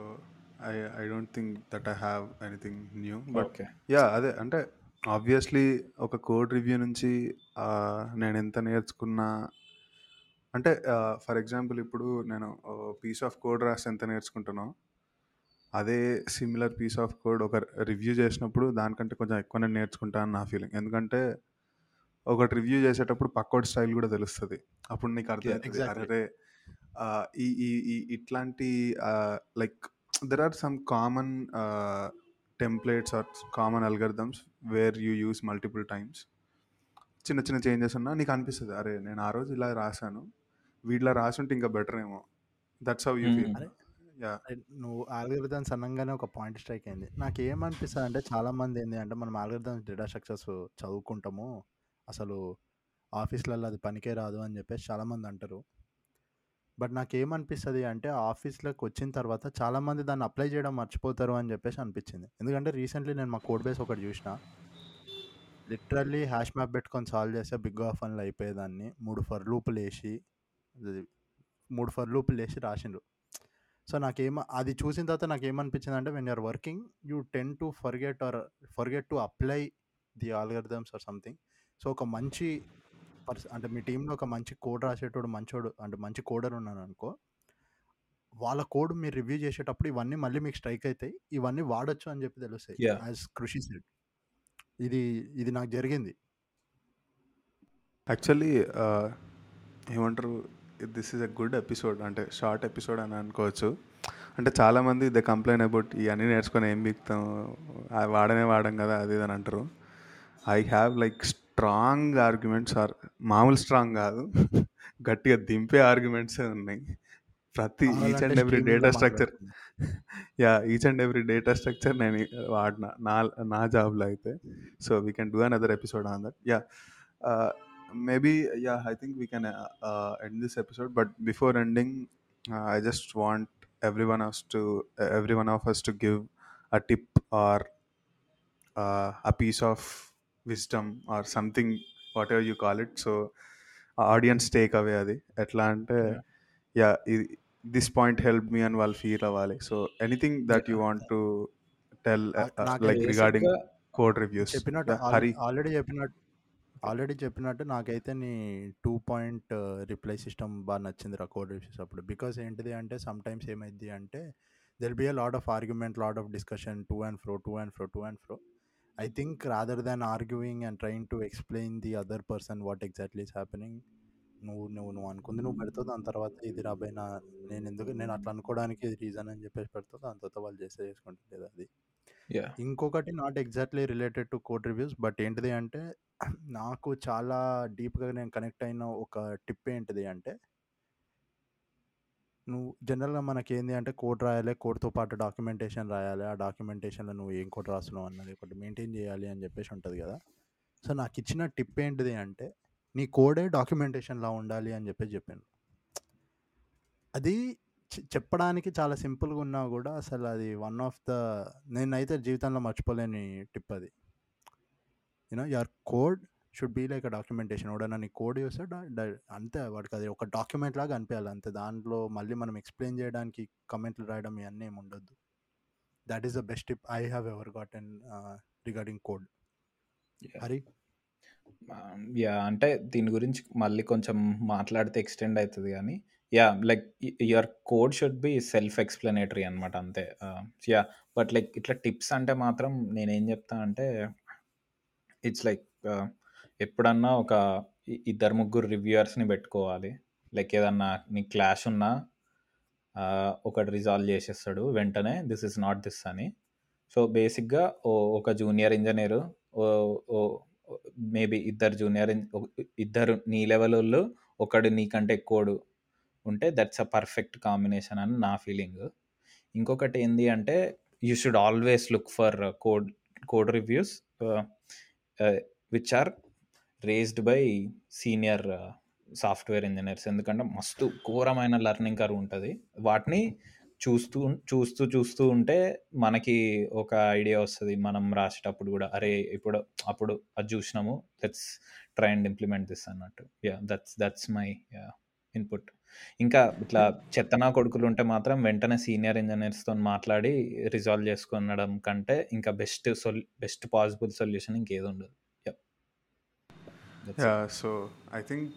I I don't think that I have anything new but okay yeah అదే అంటే ఆబ్వియస్లీ ఒక కోడ్ రివ్యూ నుంచి నేను ఎంత నేర్చుకున్నా అంటే ఫర్ ఎగ్జాంపుల్ ఇప్పుడు నేను పీస్ ఆఫ్ కోడ్ రాసి ఎంత నేర్చుకుంటానో అదే సిమిలర్ పీస్ ఆఫ్ కోడ్ ఒక రివ్యూ చేసినప్పుడు దానికంటే కొంచెం ఎక్కువ నేను నేర్చుకుంటా అని నా ఫీలింగ్ ఎందుకంటే ఒకటి రివ్యూ చేసేటప్పుడు పక్కోడి స్టైల్ కూడా తెలుస్తుంది. అప్పుడు నీకు అర్థమవుతుంది. exactly. అరే ఈ ఈ ఇట్లాంటి like there are some common templates or common algorithms where you use multiple times చిన్న చిన్న చేంజెస్ ఉన్నా నీకు అనిపిస్తుంది. అరే నేను ఆ రోజు ఇలా రాశాను. వీటిలో రాసుంటే ఇంకా బెటర్ ఏమో. దట్స్ హౌ యూ ఫీల్ నువ్వు ఆల్గరిథమ్స్ అనంగానే ఒక పాయింట్ స్ట్రైక్ అయింది. నాకు ఏమనిపిస్తుంది అంటే చాలా మంది ఏంది అంటే మనం ఆల్గరిథమ్స్ డేటా స్ట్రక్చర్స్ చదువుకుంటాము. అసలు ఆఫీస్లలో అది పనికే రాదు అని చెప్పేసి చాలామంది అంటారు. బట్ నాకు ఏమనిపిస్తుంది అంటే ఆఫీస్లోకి వచ్చిన తర్వాత చాలామంది దాన్ని అప్లై చేయడం మర్చిపోతారు అని చెప్పేసి అనిపించింది. ఎందుకంటే రీసెంట్లీ నేను మా కోడ్ బేస్ ఒకటి చూసిన. లిటరల్లీ హ్యాష్ మ్యాప్ పెట్టుకొని సాల్వ్ చేస్తే బిగ్ ఆఫ్ అన్లు అయిపోయేదాన్ని. మూడు ఫర్ లూపులు వేసి మూడు ఫర్ లూపులు వేసి రాసిండ్రు. సో నాకేమ అది చూసిన తర్వాత నాకు ఏమనిపించింది అంటే when you're working you tend to forget or forget to apply the algorithms or something so ఒక మంచి పర్స్ అంటే మీ టీంలో ఒక మంచి కోడ్ రాసేటోడు మంచోడు అంటే మంచి కోడర్ ఉన్నాను అనుకో వాళ్ళ కోడ్ మీరు రివ్యూ చేసేటప్పుడు ఇవన్నీ మళ్ళీ మీకు స్ట్రైక్ అవుతాయి ఇవన్నీ వాడొచ్చు అని చెప్పి తెలుస్తాయి. యాజ్ కృషి సెడ్ ఇది ఇది నాకు జరిగింది. యాక్చువల్లీ ఏమంటారు this is a good episode అంటే షార్ట్ ఎపిసోడ్ అని అనుకోవచ్చు. అంటే చాలామంది దే కంప్లైంట్ అబౌట్ ఇవన్నీ నేర్చుకొని ఏం బిక్తాం ఆ వాడనే వాడం కదా అది ఇది అని అంటారు. I have like strong arguments or మామూలు స్ట్రాంగ్ కాదు. గట్టిగా దింపే ఆర్గ్యుమెంట్సే ఉన్నాయి. ప్రతి each and every data structure. Yeah each and every data structure నేను వాడిన. నా నా జాబ్లో అయితే. So we can do another episode on that yeah maybe yeah I think we can end this episode but before ending I just want every one us to every one of us to give a tip or a piece of wisdom or something whatever you call it. So audience takeaway అది. ఎట్లా అంటే yeah this point help me అని వాళ్ళు ఫీల్ అవ్వాలి. So anything that you want to tell like regarding code reviews చెప్పినట్టు హరి. ఆల్రెడీ చెప్పినట్టు ఆల్రెడీ చెప్పినట్టు నాకైతే నీ టూ పాయింట్ రిప్లై సిస్టమ్ బాగా నచ్చింది రా కోడ్ రివ్యూస్ అప్పుడు. బికాస్ ఏంటిది అంటే సమ్ టైమ్స్ ఏమైంది అంటే they'll be a lot of argument lot of discussion to and fro to and fro to and fro I think rather than arguing and trying to explain the other person what exactly is happening నువ్వు నువ్వు నువ్వు అనుకుంది. నువ్వు పెడతావు దాని తర్వాత ఇది రాబోయే నా నేను ఎందుకు నేను అట్లా అనుకోవడానికి ఇది రీజన్ అని చెప్పేసి పెడతావు దాని తర్వాత వాళ్ళు చేస్తే చేసుకుంటుంది అది. ఇంకొకటి not exactly related to code reviews but ఏంటిది అంటే నాకు చాలా డీప్గా నేను కనెక్ట్ అయిన ఒక టిప్ ఏంటిది అంటే నువ్వు జనరల్గా మనకి ఏంది అంటే కోడ్ రాయాలి కోడ్తో పాటు డాక్యుమెంటేషన్ రాయాలి ఆ డాక్యుమెంటేషన్లో నువ్వు ఏం కోడ్ రాస్తున్నావు అన్నది ఒకటి మెయింటైన్ చేయాలి అని చెప్పేసి ఉంటుంది కదా. సో నాకు ఇచ్చిన టిప్ ఏంటిది అంటే నీ కోడే డాక్యుమెంటేషన్లా ఉండాలి అని చెప్పేసి చెప్పాను అది చె- చెప్పడానికి చాలా సింపుల్గా ఉన్నా కూడా అసలు అది వన్ ఆఫ్ ద నేనైతే జీవితంలో మర్చిపోలేని టిప్ అది. You know your code should be like a documentation ఎవడన్నా నీ కోడ్ చూస్తే అంతే వాడికి అది ఒక డాక్యుమెంట్ లాగా అనిపించాలి అంతే. దాంట్లో మళ్ళీ మనం ఎక్స్ప్లెయిన్ చేయడానికి కమెంట్లు రాయడం ఇవన్నీ ఏమి ఉండొద్దు. That is the best tip I have ever got and regarding code Hari yeah అంటే దీని గురించి మళ్ళీ కొంచెం మాట్లాడితే ఎక్స్టెండ్ అవుతుంది కానీ yeah like your code should be self explanatory అనమాట అంతే. యా బట్ లైక్ ఇట్లా టిప్స్ అంటే మాత్రం నేనేం చెప్తా అంటే ఇట్స్ లైక్ ఎప్పుడన్నా ఒక ఇ- ఇద్దరు ముగ్గురు రివ్యూయర్స్ని పెట్టుకోవాలి. లైక్ ఏదన్నా నీ క్లాష్ ఉన్నా ఆ, ఒకటి రిజాల్వ్ చేసేస్తాడు వెంటనే దిస్ ఇస్ నాట్ దిస్ అని. సో బేసిక్గా ఓ ఒక జూనియర్ ఇంజనీరు ఓ ఓ మేబీ ఇద్దరు జూనియర్ ఇద్దరు నీ లెవెల్ వాళ్ళు ఒకడు నీకంటే ఎక్కువడు ఉంటే దట్స్ అ పర్ఫెక్ట్ కాంబినేషన్ అని నా ఫీలింగ్. ఇంకొకటి ఏంది అంటే you should always look for code code reviews which are raised by senior software engineers ఎందుకంటే మస్తు ఘోరమైన లెర్నింగ్ కర్వ్ ఉంటుంది. వాటిని చూస్తూ చూస్తూ చూస్తూ ఉంటే మనకి ఒక ఐడియా వస్తుంది. మనం రాసేటప్పుడు కూడా అరే ఇప్పుడు అప్పుడు అది చూసినాము let's try and implement this అన్నట్టు. Yeah that's that's my input ఇంకా ఇట్లా చెత్తనా కొడుకులు ఉంటే మాత్రం వెంటనే సీనియర్ ఇంజనీర్స్తో మాట్లాడి రిజాల్వ్ చేసుకునడం కంటే ఇంకా best sol best possible solution ఇంకేది ఉండదు Yeah. That's it. Yeah so I think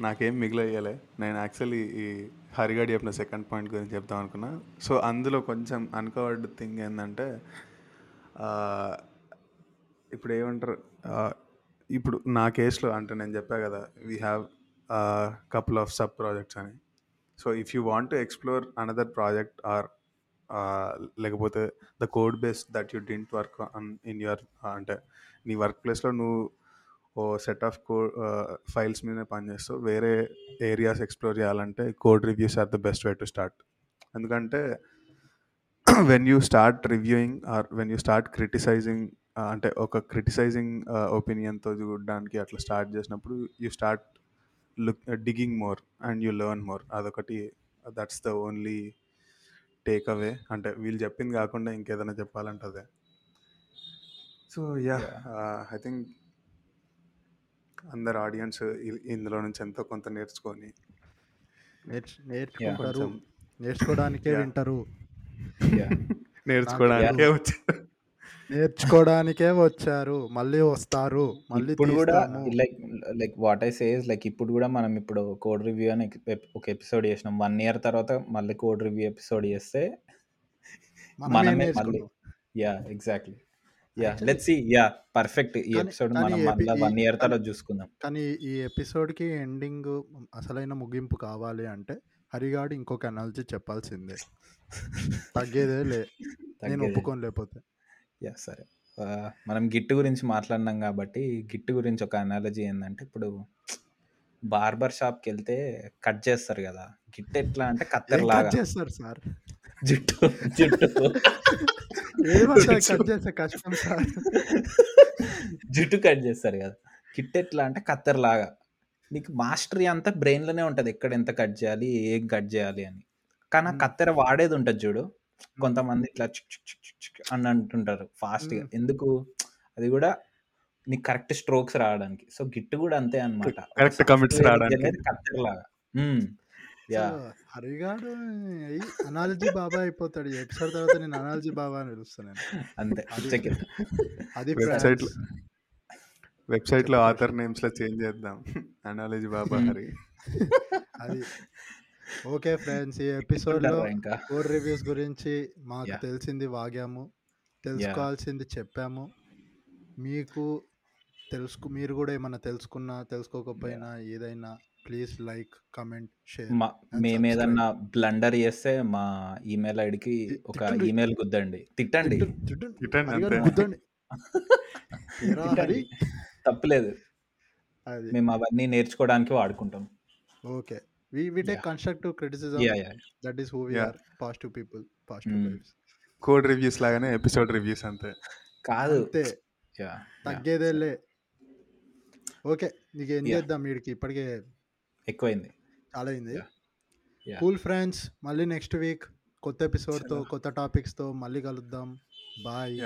నాకేం మిగిలయ్యలే. నేను యాక్చువల్లీ ఈ హరిగాడి చెప్పిన సెకండ్ పాయింట్ గురించి చెప్దాం అనుకున్నా. సో అందులో కొంచెం అన్కవర్డ్ థింగ్ ఏంటంటే ఇప్పుడు ఏమంటారు ఇప్పుడు నా కేసులో అంటే నేను చెప్పా కదా we have couple of sub projects అని. So if you want to explore another project or లేకపోతే the code base that you didn't work in your అంటే నీ వర్క్ ప్లేస్లో నువ్వు ఓ సెట్ ఆఫ్ కో ఫైల్స్ మీద పనిచేస్తావు వేరే ఏరియాస్ ఎక్స్ప్లోర్ చేయాలంటే code reviews are the best way to start ఎందుకంటే when you start reviewing or when you start criticising అంటే ఒక క్రిటిసైజింగ్ ఒపీనియన్తో చూడడానికి అట్లా స్టార్ట్ చేసినప్పుడు you start look digging more and you learn more అదొకటి that's the only take away అంటే వీళ్ళు చెప్పింది కాకుండా ఇంకేదైనా చెప్పాలంటే అదే. సో యా ఐ థింక్ అందరు ఆడియన్స్ ఇందులో నుంచి ఎంతో కొంత నేర్చుకొని నేర్చు నేర్చుకుంటారు. నేర్చుకోవడానికే. వింటారు. నేర్చుకోవడానికే వచ్చి నేర్చుకోవడానికే వచ్చారు. మళ్ళీ వస్తారు. మళ్ళీ ఇప్పుడు కూడా like like what I says like ఇప్పుడు కూడా మనం ఇప్పుడు కోడ్ రివ్యూ అని ఒక ఎపిసోడ్ చేసినాం. వన్ ఇయర్ తర్వాత మళ్ళీ కోడ్ రివ్యూ ఎపిసోడ్ చేస్తే మనమే మళ్ళీ yeah exactly yeah let's see yeah perfect ఈ ఎపిసోడ్ మనం మళ్ళీ వన్ ఇయర్ తర్వాత చూసుకుందాం. కానీ ఈ ఎపిసోడ్కి ఎండింగ్ అసలైన ముగింపు కావాలి అంటే హరిగాడు ఇంకొక అనాలజీ చెప్పాల్సిందే. తగ్గేదే లే. నేను. ఒప్పుకోను లేకపోతే. యా సరే. మనం గిట్టు గురించి మాట్లాడినాం కాబట్టి గిట్టు గురించి ఒక అనాలజీ ఏంటంటే ఇప్పుడు బార్బర్ షాప్కి వెళ్తే కట్ చేస్తారు కదా. గిట్టు ఎట్లా అంటే ఏం కత్తెర కట్ లాగా చేస్తారు సార్? జుట్టు జుట్టు. జుట్టు కట్ చేస్తారు కదా. కిట్ ఎట్లా అంటే కత్తెర లాగా. నీకు మాస్టరీ అంతా బ్రెయిన్లోనే ఉంటుంది. ఎక్కడ ఎంత కట్ చేయాలి ఏం కట్ చేయాలి అని. కానీ ఆ. కత్తెర వాడేది ఉంటుంది చూడు. కొంతమంది ఇట్లా చిక్ చిక్ చిక్ చిక్ చిక్ అని అంటుంటారు ఫాస్ట్గా మ్మ్. ఎందుకు? అది కూడా నీకు కరెక్ట్ స్ట్రోక్స్ రావడానికి. సో గిట్టు కూడా అంతే అనమాట Correct commits రావడానికి. కత్తెర లాగా. యా. సో హరిగాడు అనాలజీ బాబా అయిపోతాడు. ఈ ఎపిసోడ్ తర్వాత నేను అనాలజీ బాబా అని పిలుస్తాను అంతే. అది- చెక్ అది వెబ్సైట్ friends. వెబ్సైట్లో చెప్పండి. ఆథర్ నేమ్స్లో చేంజ్ చేద్దాం. Analogy Baba Hmm. హరి. అది. ఓకే ఫ్రెండ్స్ ఈ ఎపిసోడ్లో ఇంకా? రివ్యూస్ గురించి మాకు. తెలిసింది వాగాము. తెలుసుకోవాల్సింది చెప్పాము. మీకు తెలుసుకు మీరు కూడా ఏమన్నా తెలుసుకున్నా తెలుసుకోకపోయినా ఏదైనా ప్లీజ్ లైక్ కమెంట్ షేర్ మేము. ఏదన్నా బ్లండర్ చేస్తే మా ఈమెయిల్ ఐడికి ఒక. ఈమెయిల్ గుద్దండి. తిట్టండి. తిట్టండి హరిగాడు అంతే. గుద్దండి. తప్పలేదు. అది. మేము అవన్నీ నేర్చుకోవడానికి వాడుకుంటాం. Okay. We we take Yeah. Constructive criticism that is who we Yeah. Are positive people positive Mm. Vibes code reviews లాగానే ఎపిసోడ్ రివ్యూస్ అంతే. కాదు. అంతే. యా తగ్గేదేలే. ఓకే నీకు ఏం. చేద్దాం? వీడికి ఇప్పటికే ఎక్కువైంది. చాలా అయింది. కూల్ ఫ్రెండ్స్ మళ్ళీ నెక్స్ట్ వీక్ కొత్త ఎపిసోడ్తో కొత్త టాపిక్స్తో మళ్ళీ కలుద్దాం. బాయ్.